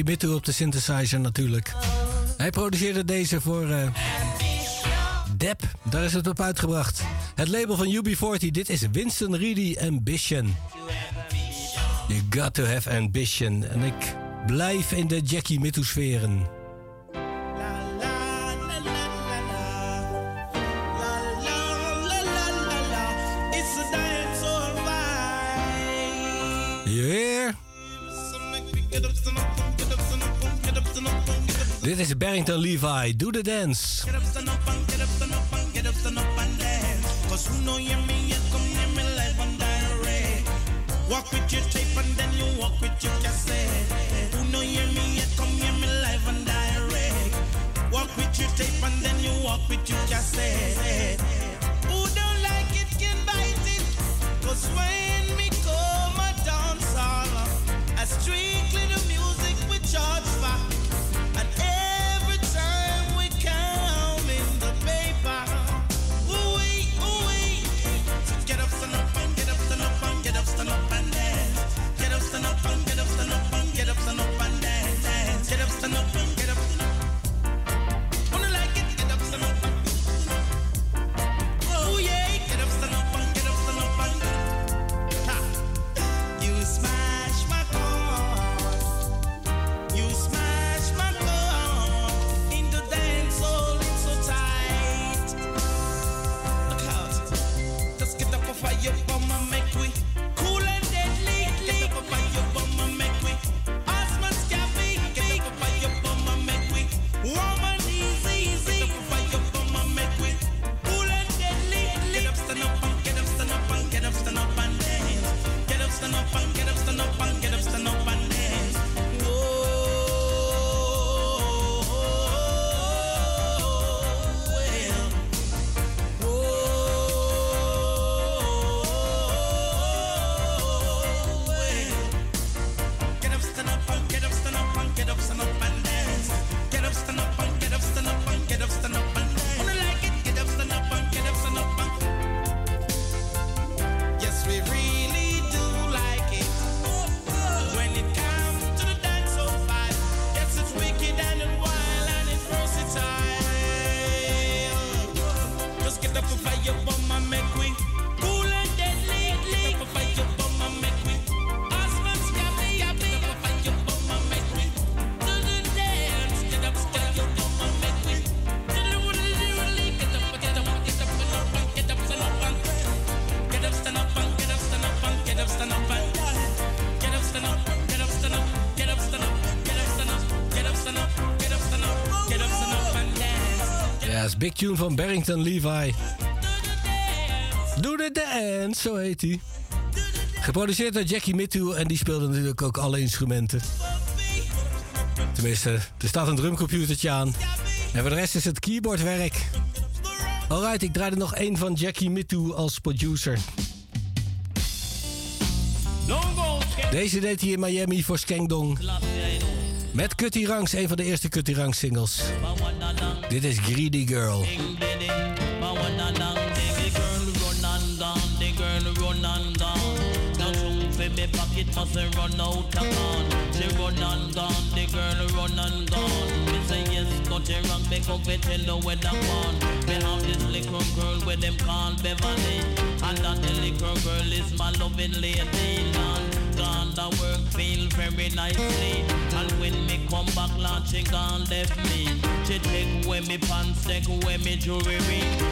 Jackie Mittu op de synthesizer natuurlijk. Hij produceerde deze voor eh Dep. Daar is het op uitgebracht. Het label van UB40. Dit is Winston Reedy Ambition. You got to have ambition. En ik blijf in de Jackie Mittu sferen. Dit is Barrington Levy. Do the dance. Walk with your tape and then you walk with your cassette. Who know me, come me live and direct. Walk with your tape and then you walk with your cassette. Who don't like it can bite it. Cause when come a dance strictly van Barrington Levi. Do the dance, zo heet hij. Geproduceerd door Jackie Mittu en die speelde natuurlijk ook alle instrumenten. Tenminste, er staat een drumcomputertje aan. En voor de rest is het keyboardwerk. Alright, ik draaide nog één van Jackie Mittu als producer. Deze deed hij in Miami voor Skengdong. Met Cutty Ranks, een van de eerste Cutty Ranks singles. Dit is Greedy Girl. me pocket must run out of gun. She run and gone, the girl run and gone. Me say yes, got it wrong, make up it tell her where that one. Me have this little girl where them call Beverly, and that the little girl is my loving lady. And gone the work feel very nicely, and when me come back, Lord, she gone left me. She take away me pants, take away me jewelry.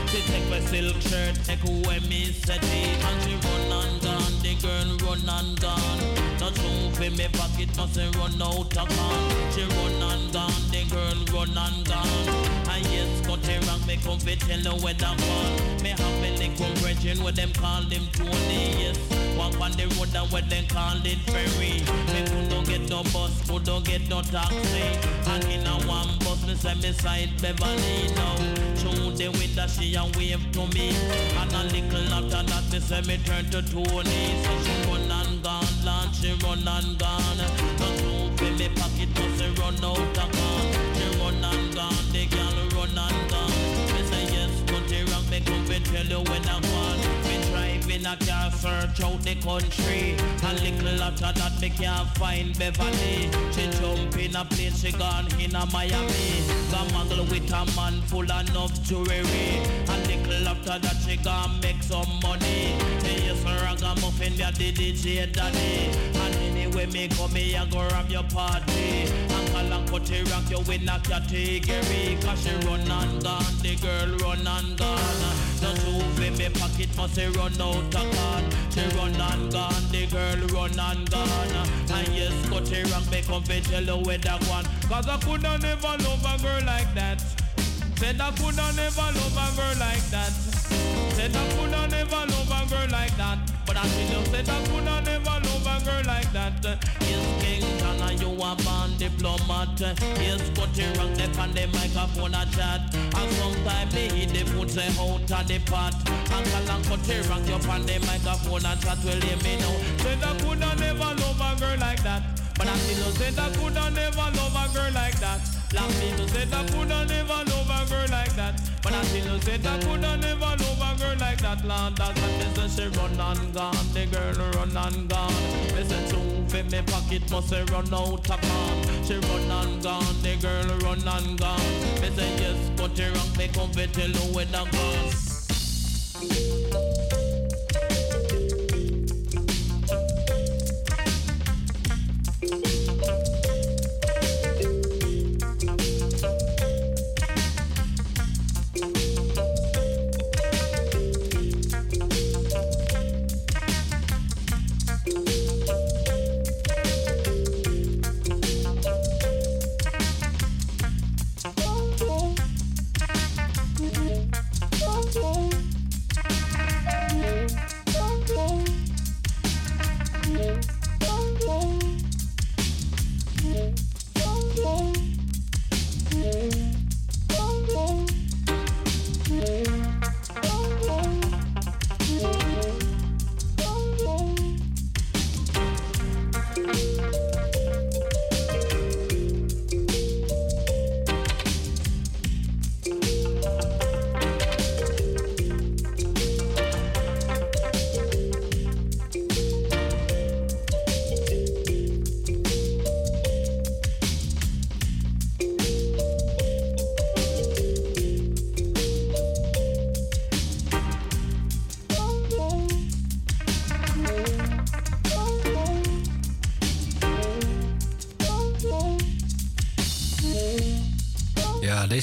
She take my silk shirt, take away me settee, and she run and gone. The girl run and gone. Not true for me pocket must run out of gun. She run and gone. The girl run and gone. Yes, got her wrong. Me come fi tell her where that gone. Me have me little brethren where them call them Tony. Yes, walk on the road and where them call it ferry. Me could don't get no bus, could don't get no taxi. And in a one bus, me say me side Beverly now. Through the window she a wave to me. And a little after that, me say me turn to Tony. So she run and gone, Lord, she run and gone. Not for me pocket, must she run out me come fi tell you when I gone. Me driving a car, search out the country. A little after that, me can't find Beverly. She jump in a plane, she gone in a Miami. Got muggle with a man full enough jewelry. A little after that, she gone make some money. Hey, yes, ragamuffin, me a DJ daddy. And anyway, me come here, go ram your party. Call and cut it rock you in a category. Cause she run and gone, the girl run and gone. Not true for me pocket must say run out of gun. She run and gone, the girl run and gone. And yes, cut it rock, me come fi tell you where that one. Cause I coulda never love a girl like that. Said I coulda never love a girl like that. Said I coulda never love a girl like that. But I tell you, said I coulda never love a girl like that. Yes, King John, and you a born diplomat. Yes, cut it wrong, they on the microphone a chat. And sometimes they hit the foot say out of the pot. And call and cut it wrong, you on the microphone a chat. Well, hear me now. Said I coulda never love a girl like that. But I still said I coulda never love a girl like that. Black people said I coulda never love a girl like that. But I still said I coulda never love a girl like that. Lord, that's what she run and gone. The girl run and gone. Me say true for me pocket must say run out of gone. She run and gone. The girl run and gone. Me say yes, but you wrong. Me come tell you where that gone.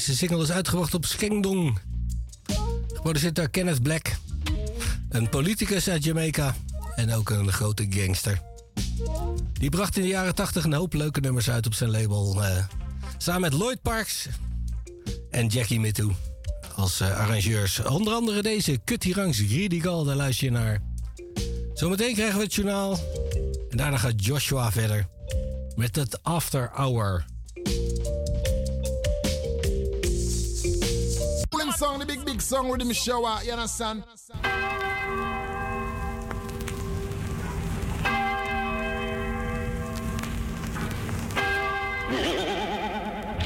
Deze single is uitgebracht op Skengdong. Geproduceerd door Kenneth Black. Een politicus uit Jamaica. En ook een grote gangster. Die bracht in de jaren 80 een hoop leuke nummers uit op zijn label. eh, samen met Lloyd Parks en Jackie Mittoo. als eh, arrangeurs. Onder andere deze Cutty Ranks Riedigal, daar luister je naar. Zometeen krijgen we het journaal. En daarna gaat Joshua verder met het After Hour. Song, the big, big song with the shower, you understand?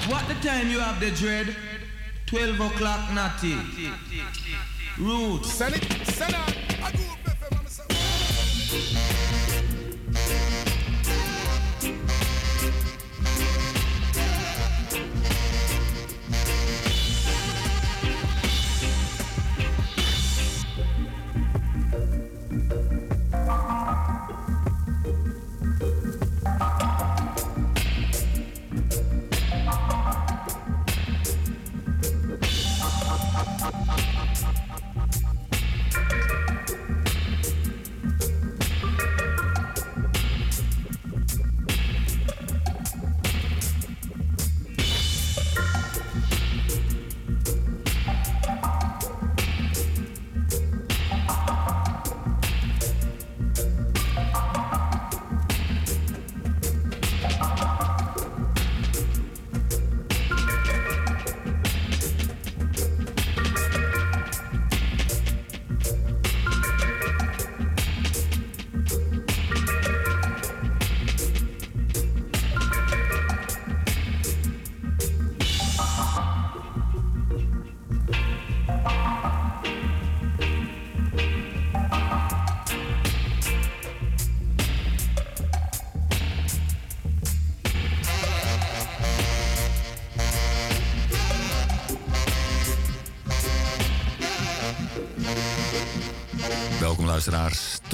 What the time you have the dread? 12 o'clock, natty. Roots. Send it, send it.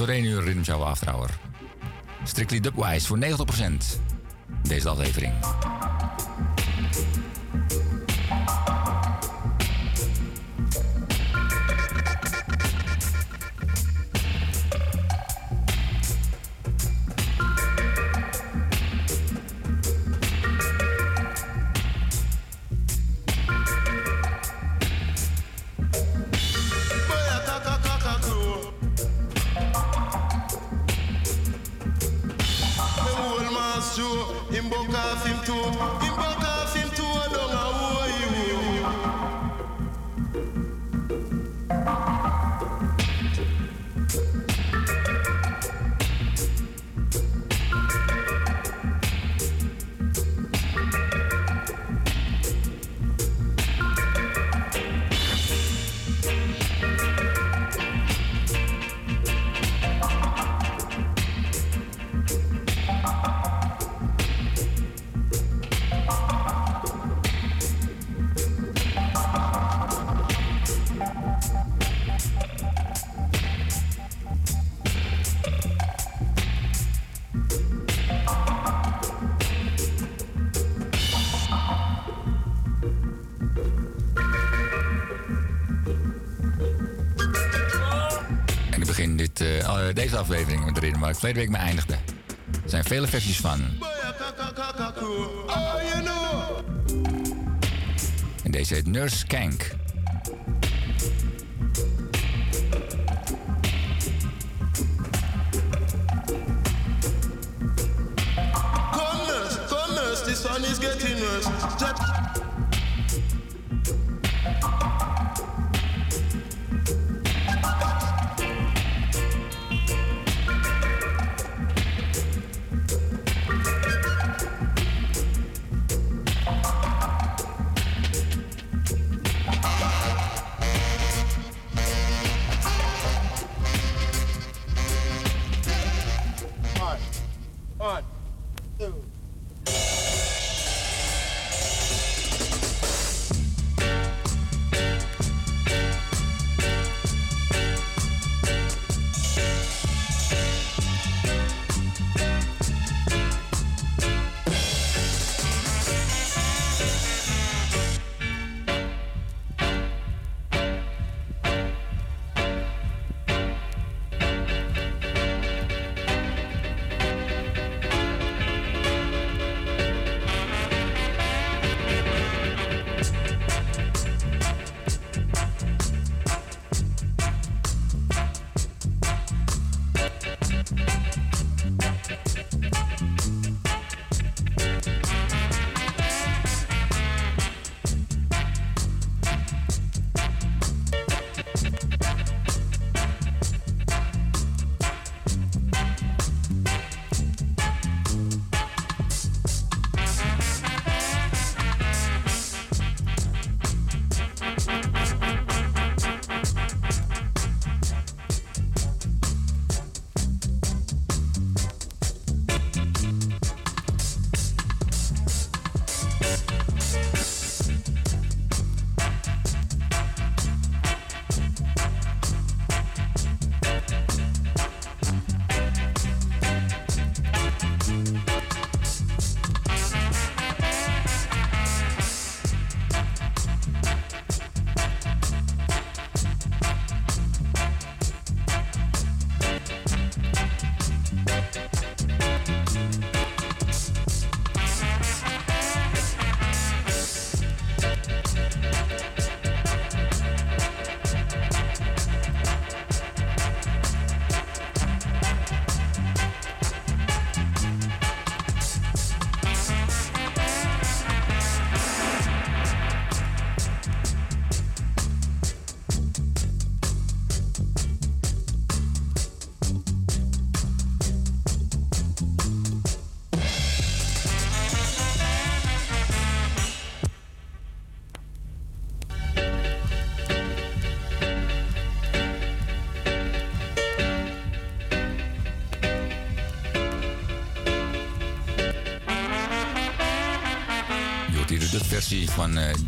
Tot 1 uur Rhythm Show After. Strictly Dubwise voor 90% deze aflevering. afleveringen met Reden waar ik verleden week mee eindigde. Er zijn vele versies van. Oh, en deze heet Nurse Kank.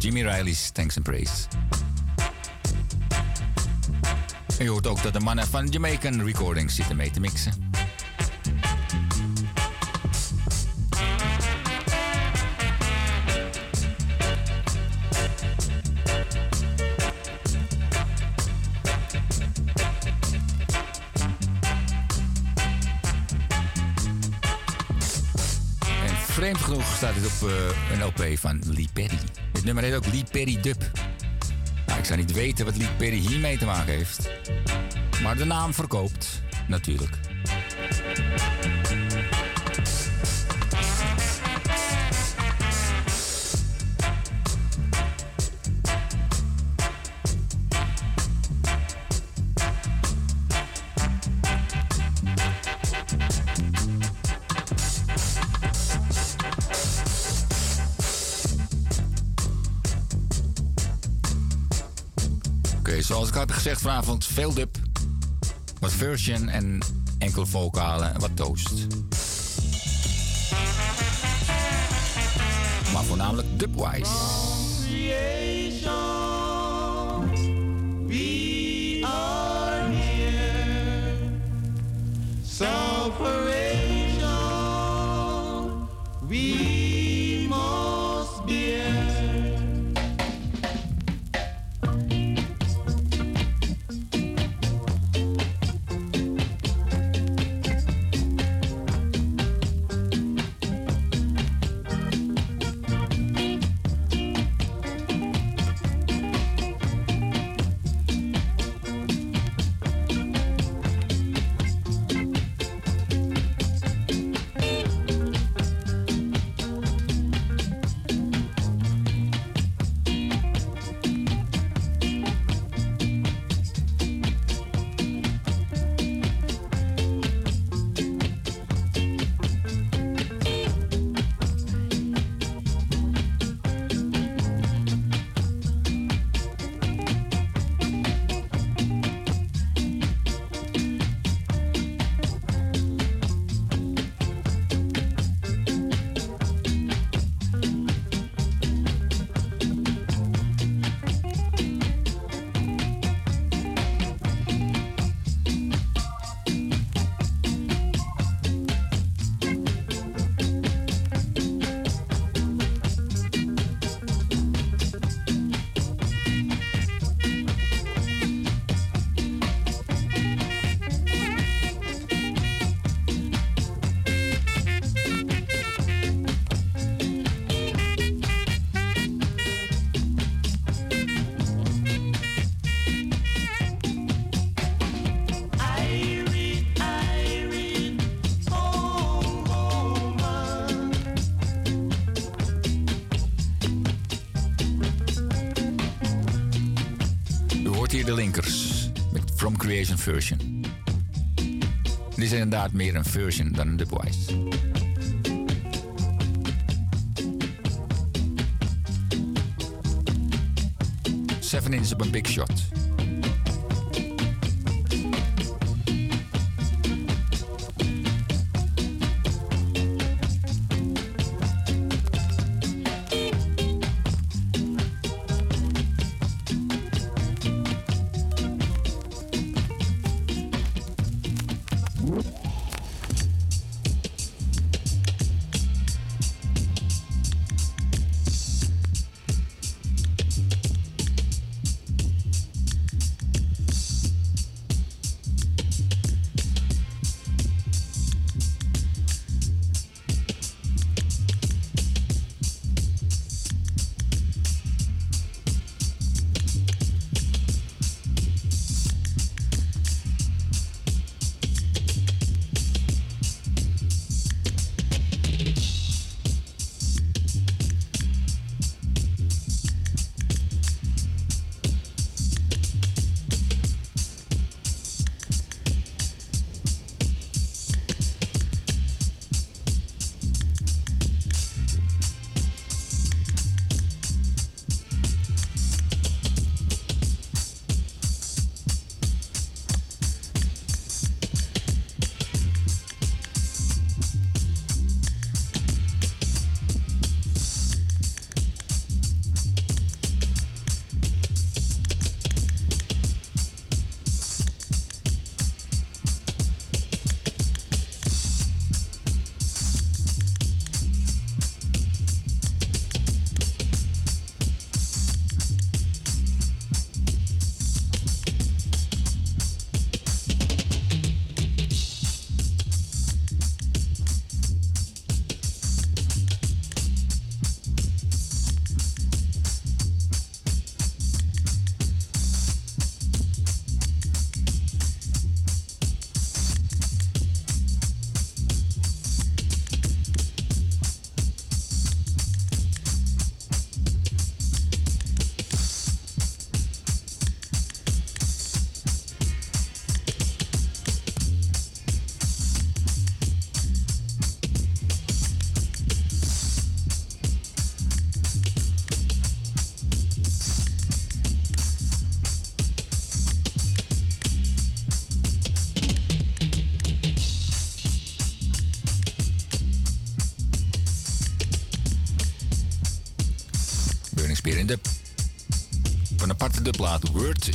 Jimmy Riley's Thanks and Praise. En je hoort ook dat de mannen van Jamaican Recordings zitten mee te mixen. En vreemd genoeg staat dit op eh, een LP van Lee Perry. Nummer heet ook Lee Perry Dub. Ik zou niet weten wat Lee Perry hiermee te maken heeft. Maar de naam verkoopt, natuurlijk. Vanavond, veel dub. Wat version en enkele vocalen en wat toast. Maar voornamelijk dubwise. Creation Version. Dit is inderdaad meer een version dan een dubwise. Seven inch op een big shot.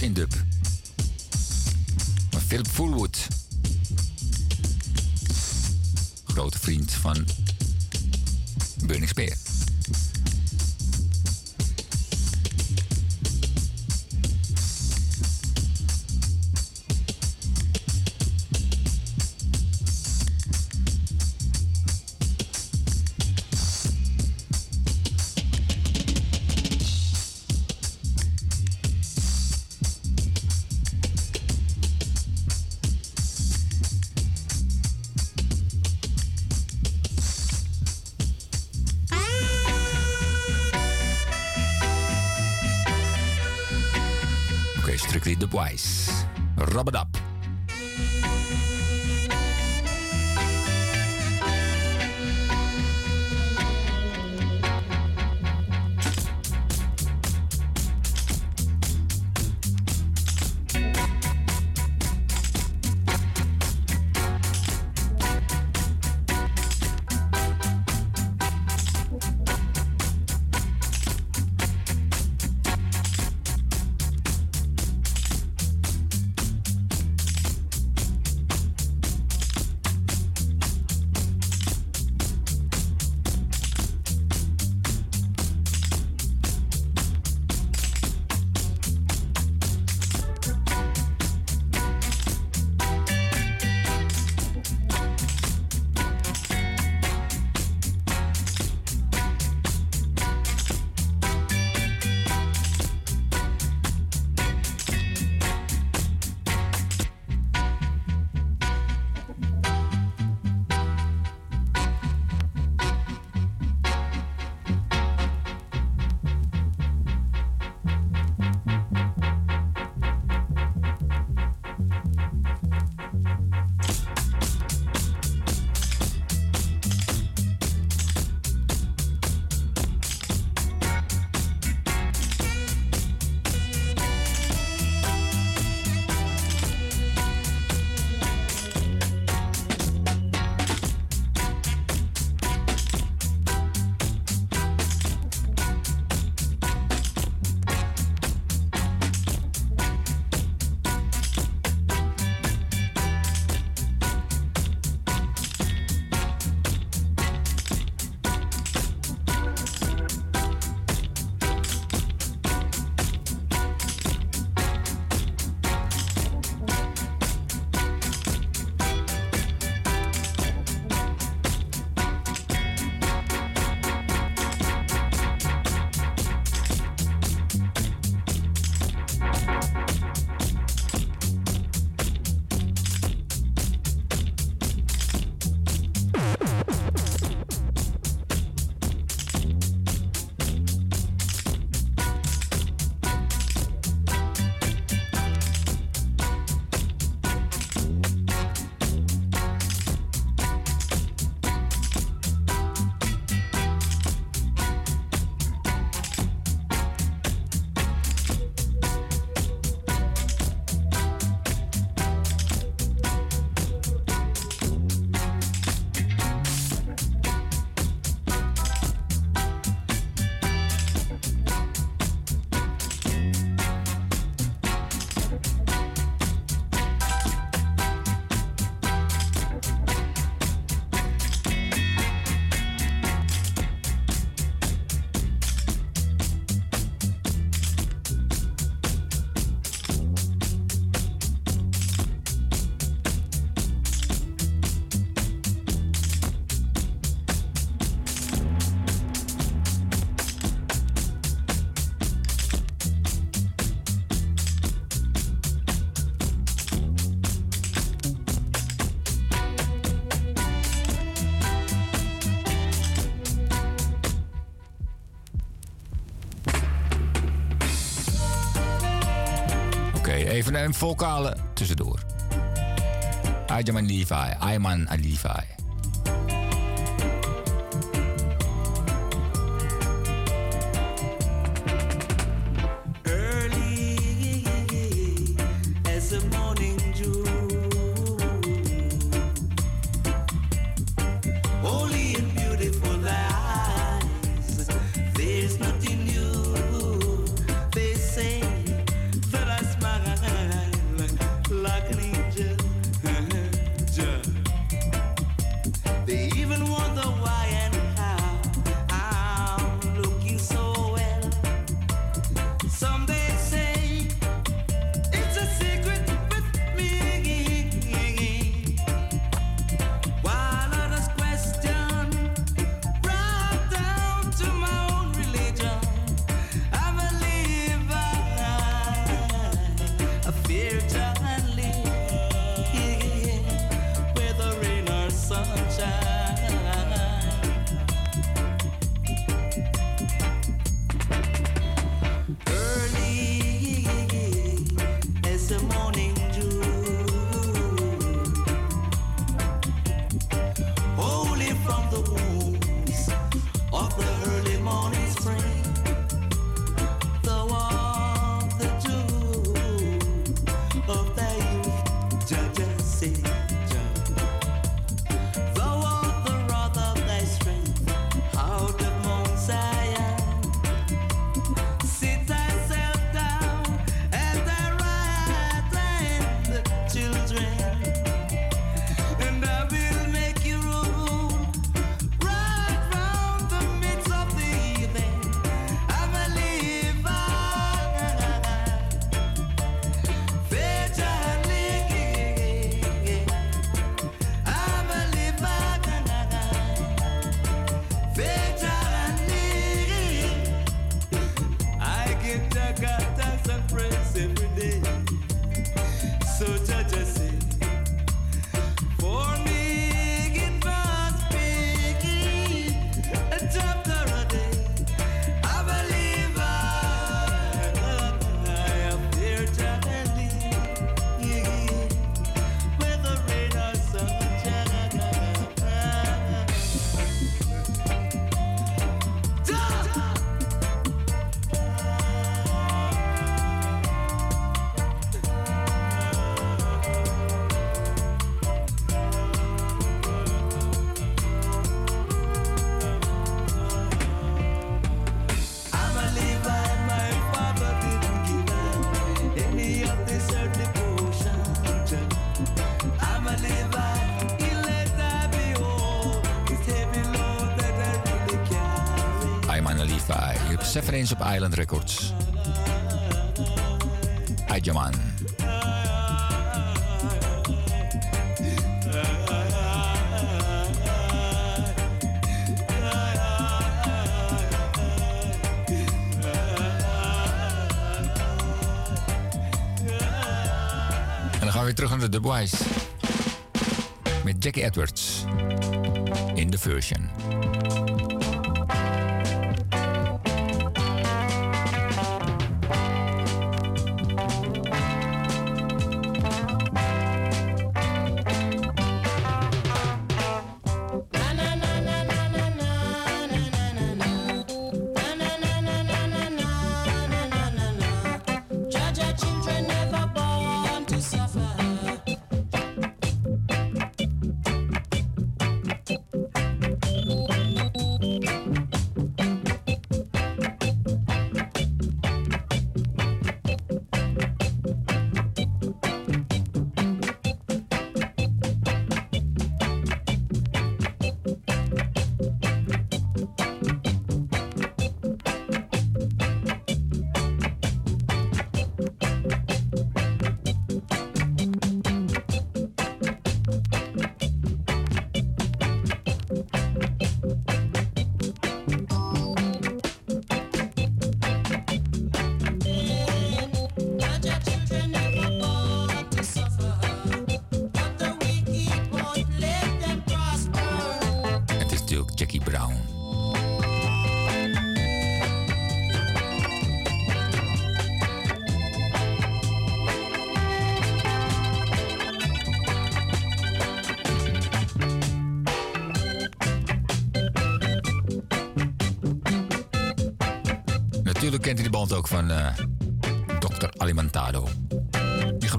in de Pipewise. Rub it up. En een vocale tussendoor. Ayman Levi, Ayman Levi. eens op Island Records. Ajaman. En dan gaan we weer terug naar de The Met Jackie Edwards. In de version.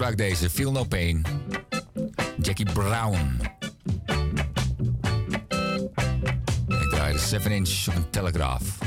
gebruik deze. Feel No Pain. Jackie Brown. Ik draai de 7-inch op een telegraaf.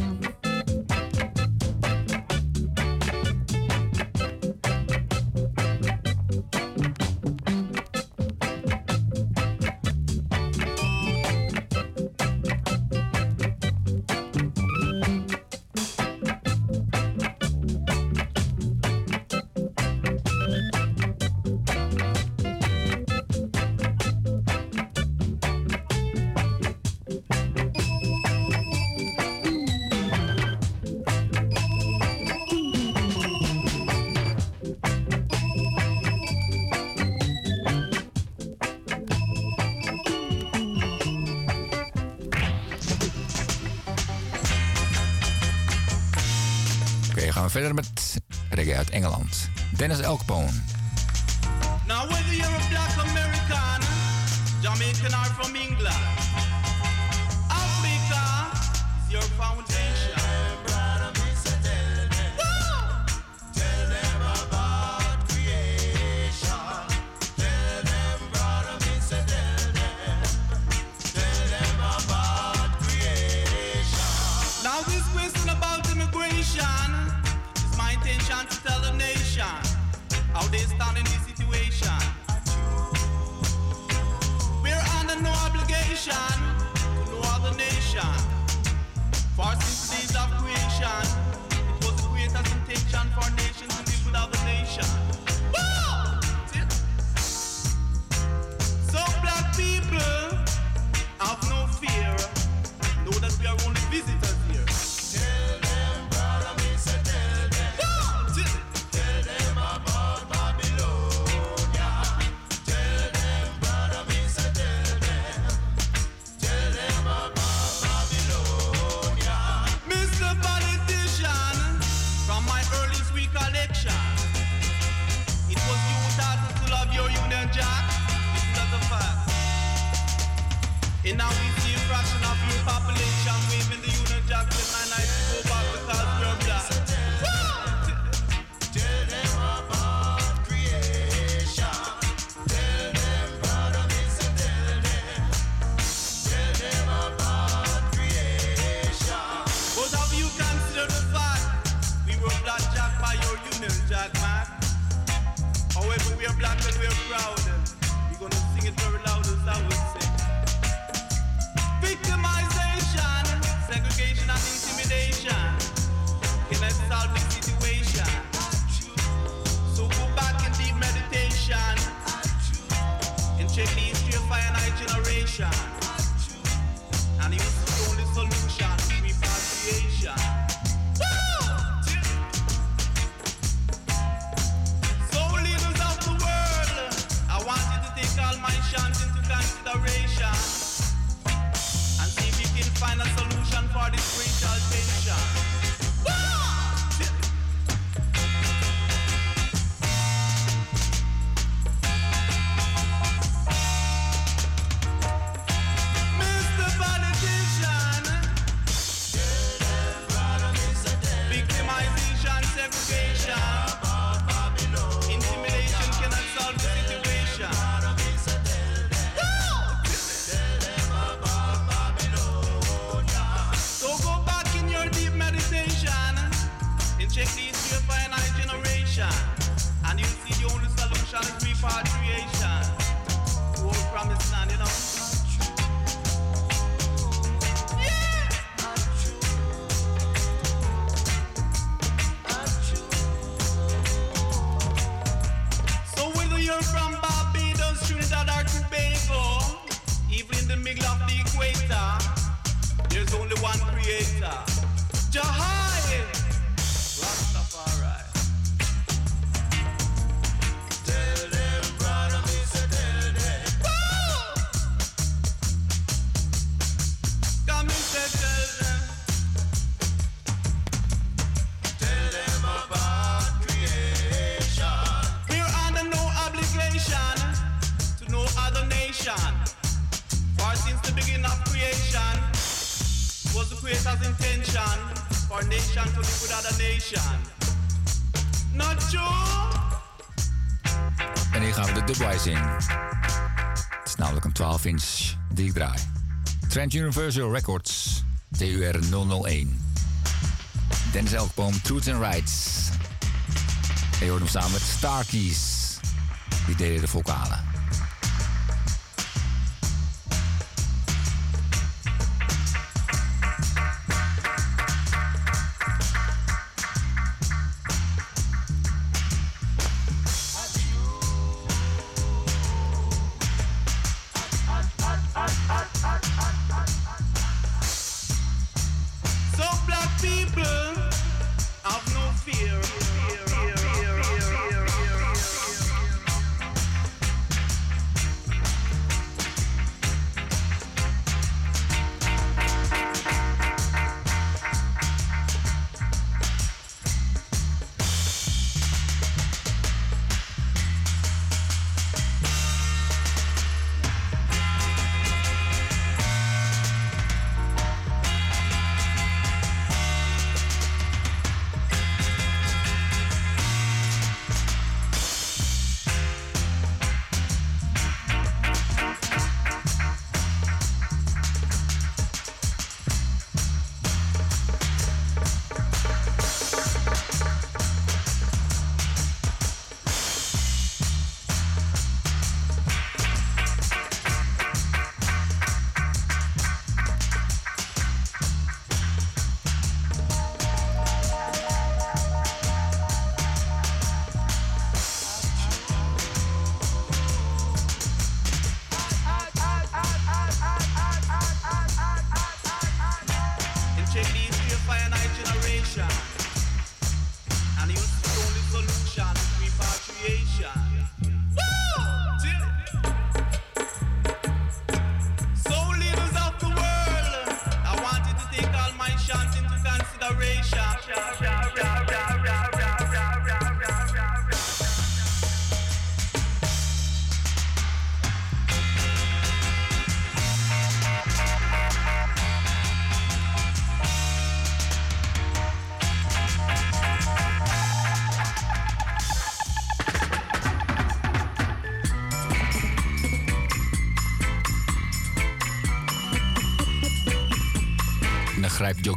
Universal Records, TUR 001. Dennis Elkboom, Truth and Rights. En je hoort hem samen met Starkeys. Die deden de vocalen.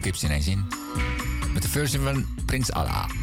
Kips ineens in. Met de versie van Prins Allah.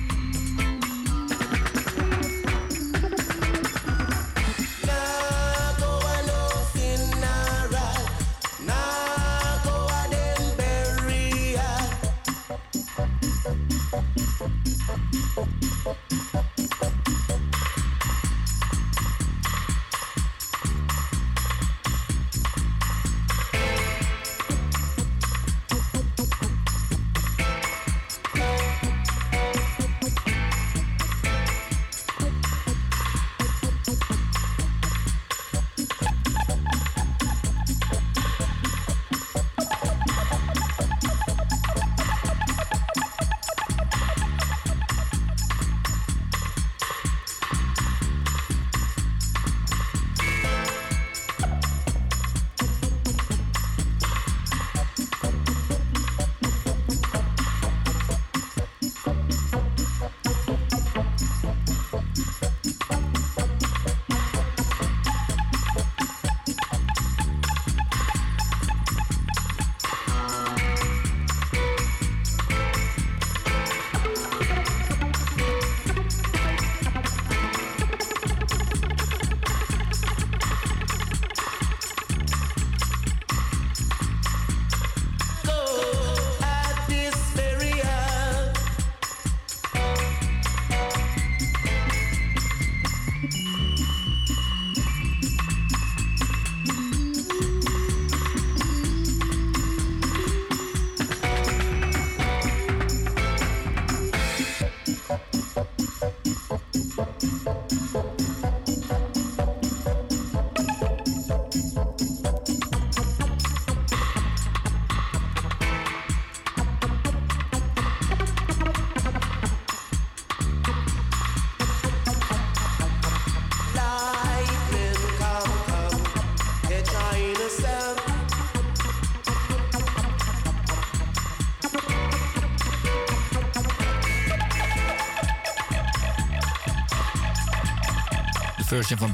Version van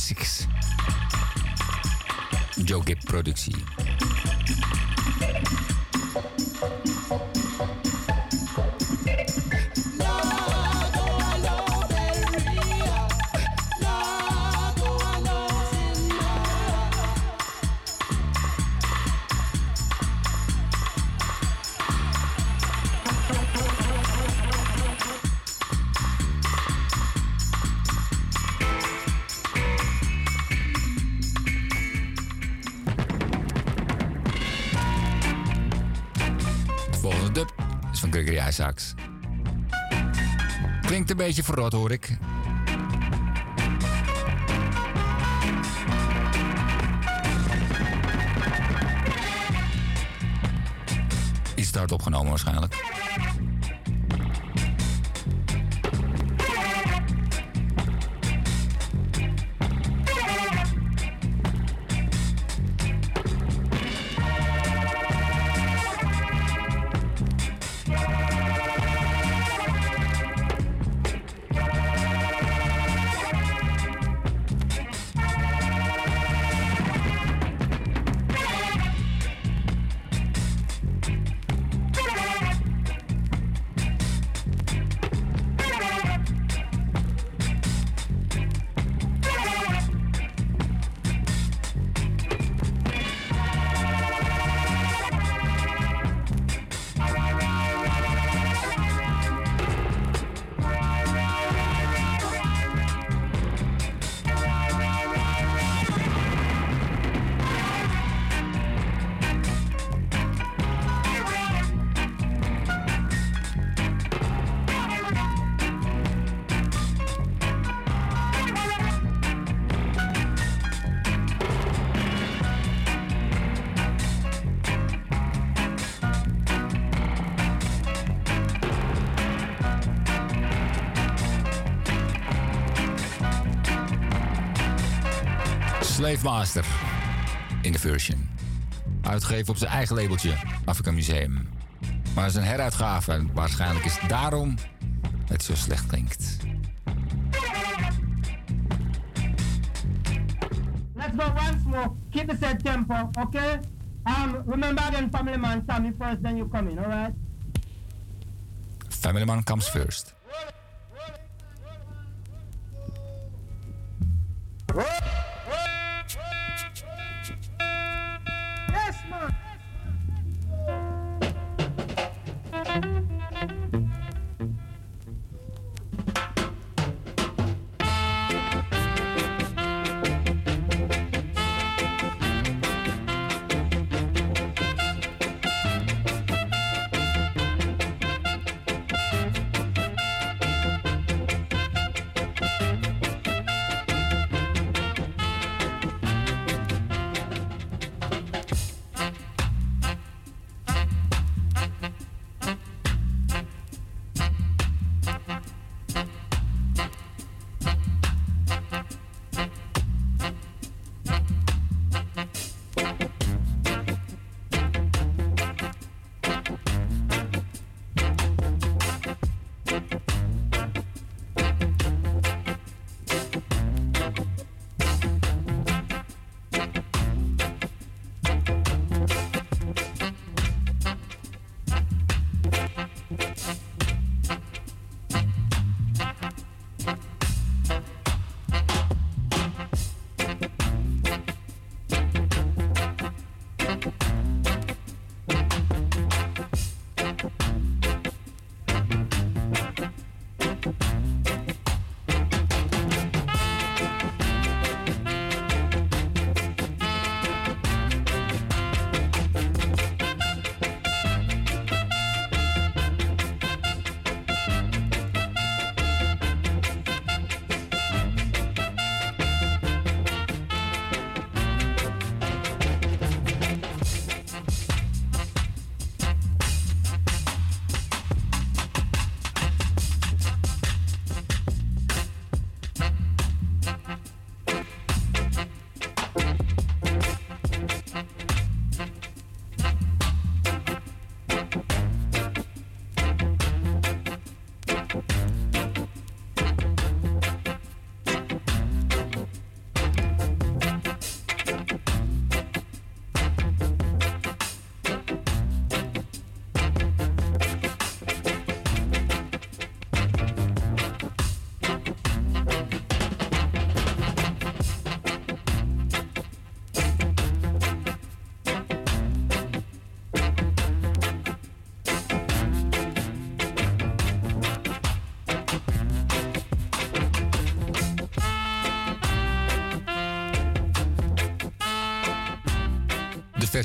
Six. Joe Gibb productie. Beetje verrot hoor ik. Slave Master in de version. Uitgegeven op zijn eigen labeltje, Afrika Museum. Maar het is een heruitgave en waarschijnlijk is het daarom het zo slecht klinkt. Let's go once more. Keep the set tempo, okay? Um, remember again, family man, Sammy first, then you come in, alright? Family Man comes first.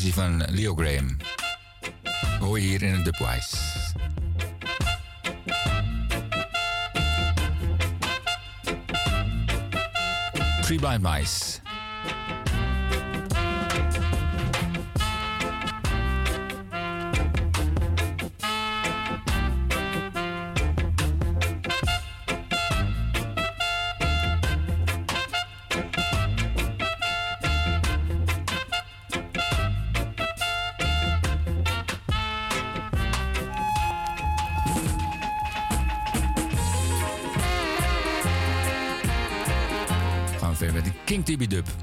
Versie van Leo Graham. Hoor je hier in een dubwise. Three Blind Mice. Met de King Tubby dub.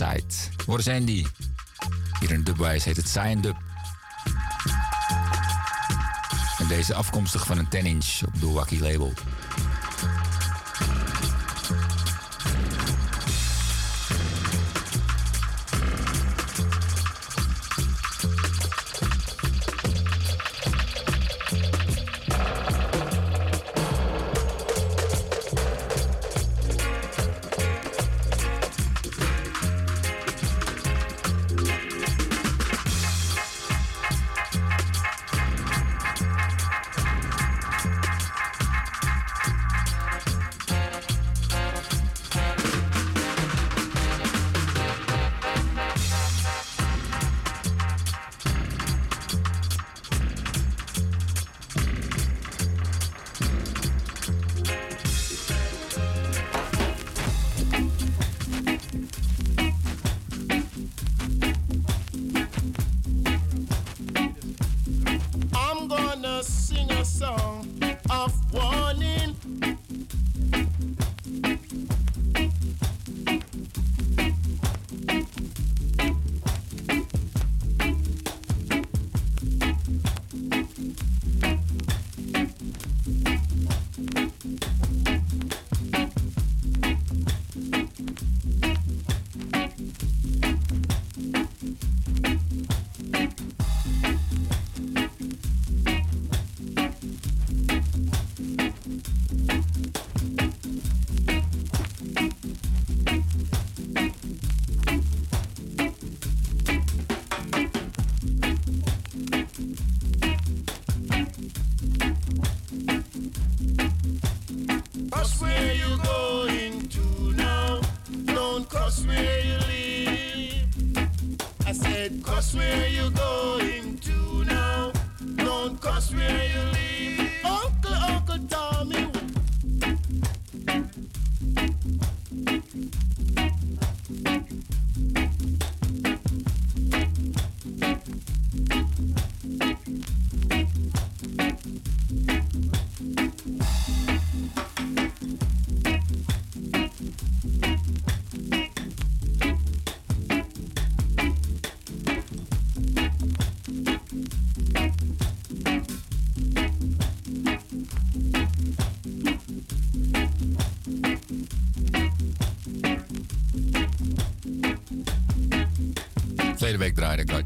Outside. Waar zijn die? Hier in Dubwise heet het Cyan Dub. En deze afkomstig van een 10-inch op de label.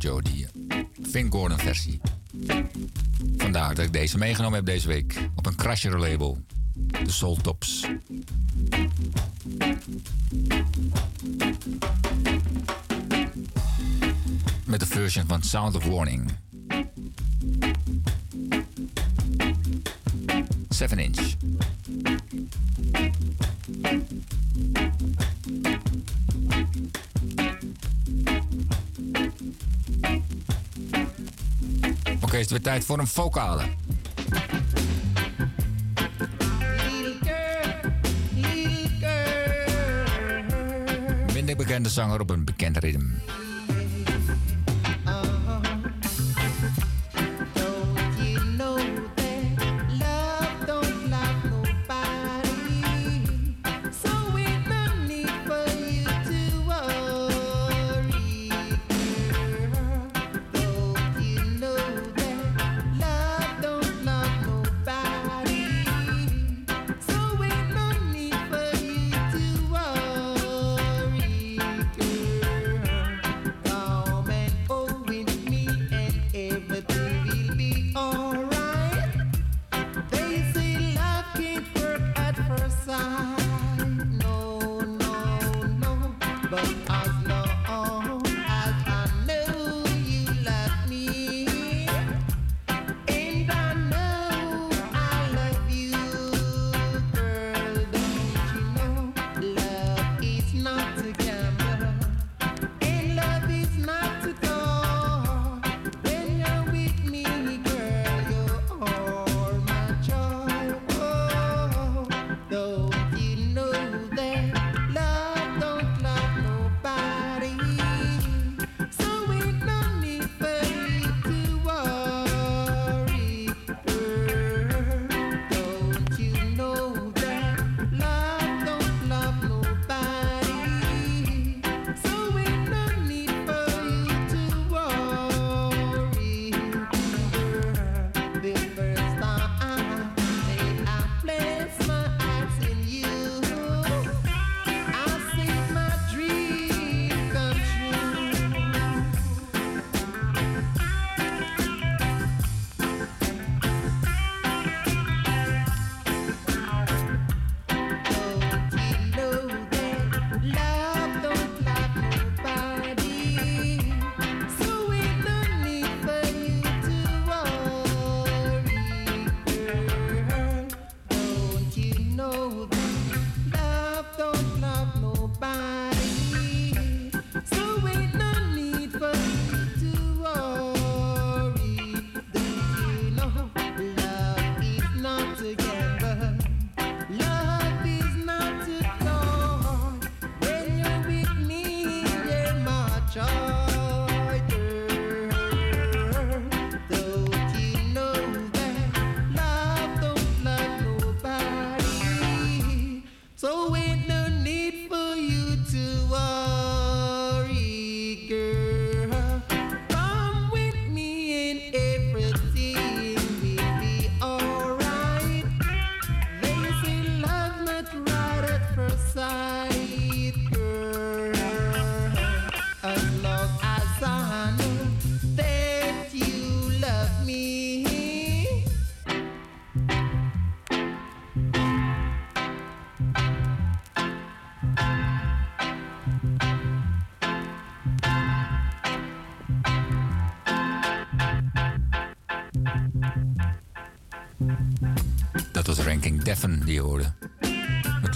Joe, die eh, Vin Gordon versie. Vandaar dat ik deze meegenomen heb deze week op een Crusher label. The Soul Tops. Met de version van Sound of Warning. tijd voor een vocale. Minder bekende zanger op een bekend ritme.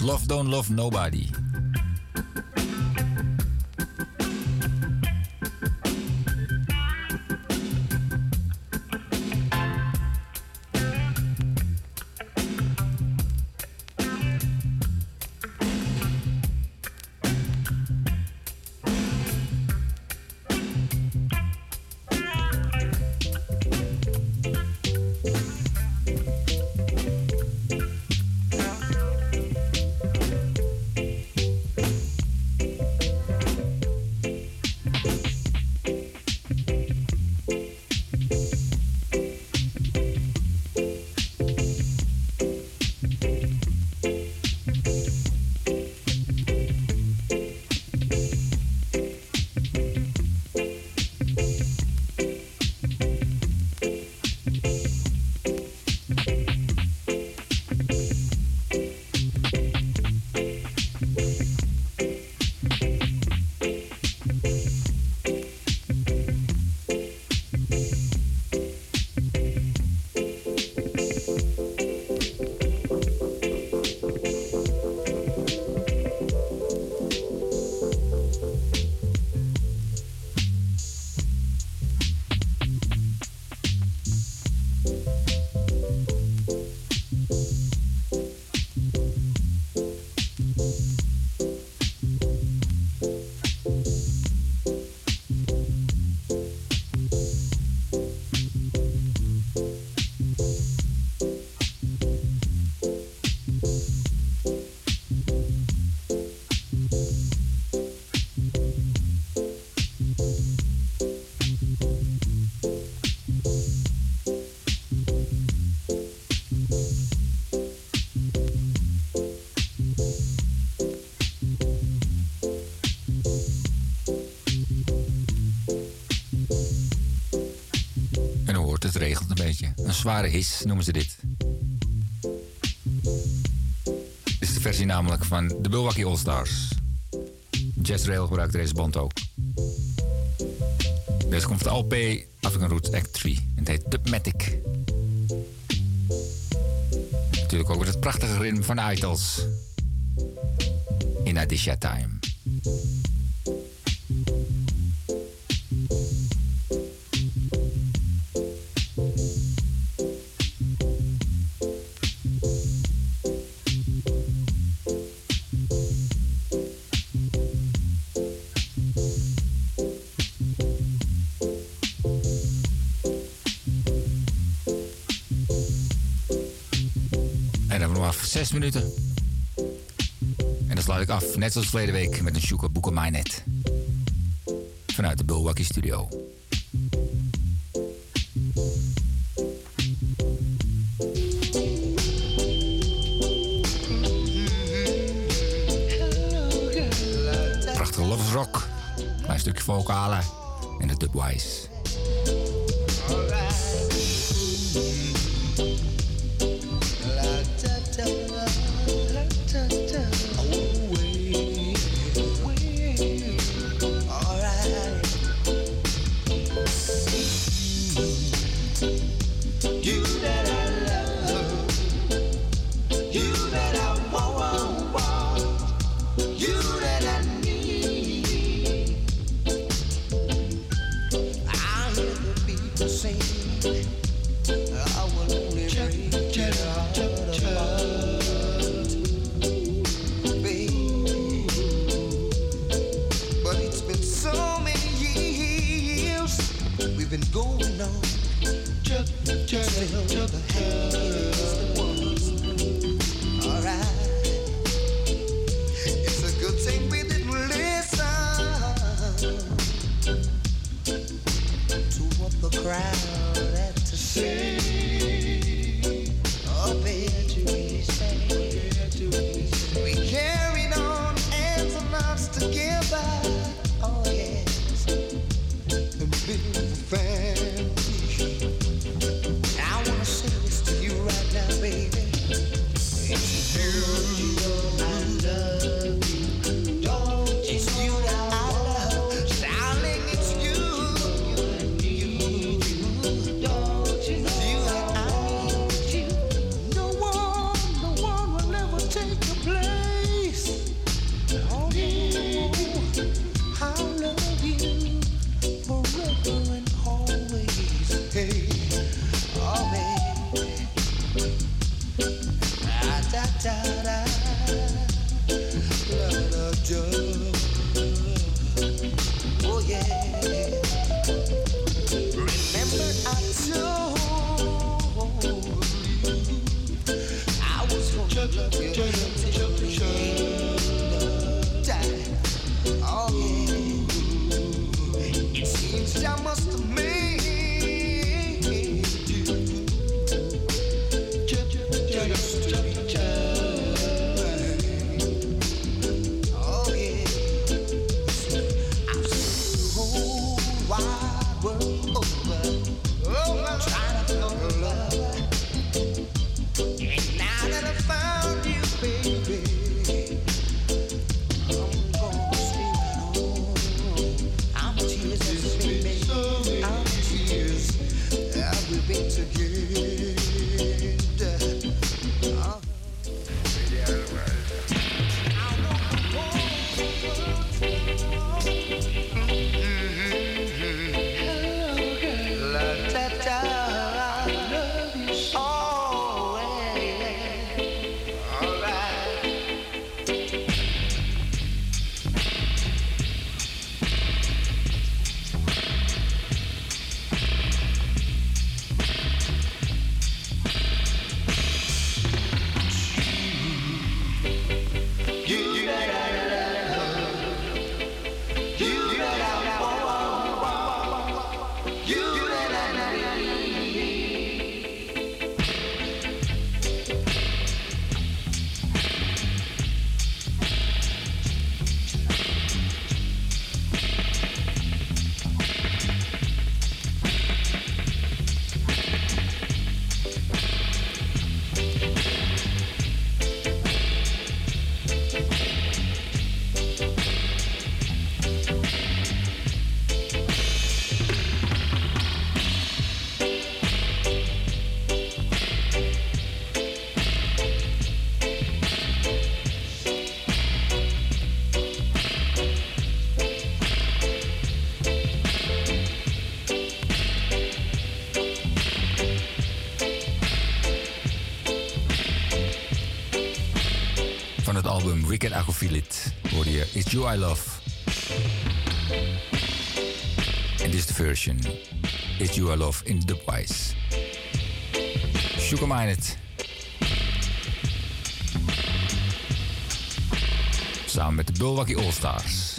Love Don't Love Nobody. zware his noemen ze dit. Dit is de versie namelijk van de Bulwaki All Stars. Jazz Rail gebruikt deze band ook. Deze komt van de LP African Roots Act 3. Het heet Dubmatic. Natuurlijk ook weer het prachtige ritme van de In Adisha Time. Net zoals verleden week met een Sjoeke Net Vanuit de Bulwakkie Studio. Prachtige love Rock. Klein stukje vocalen. En de Dubwise. sail to the Is de version. It's You I Love in dubwise. Sugar Minded. Samen met de Bulwacky All Stars.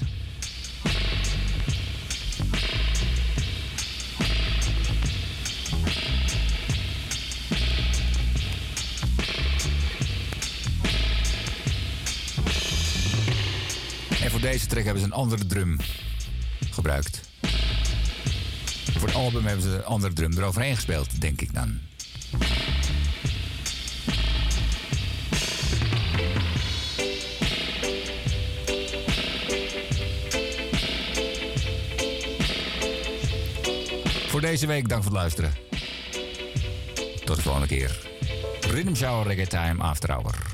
En voor deze track hebben ze een andere drum album hebben ze een andere drum eroverheen gespeeld, denk ik dan. Voor deze week, dank voor het luisteren. Tot de volgende keer. Rhythm Shower Reggae Time After Hour.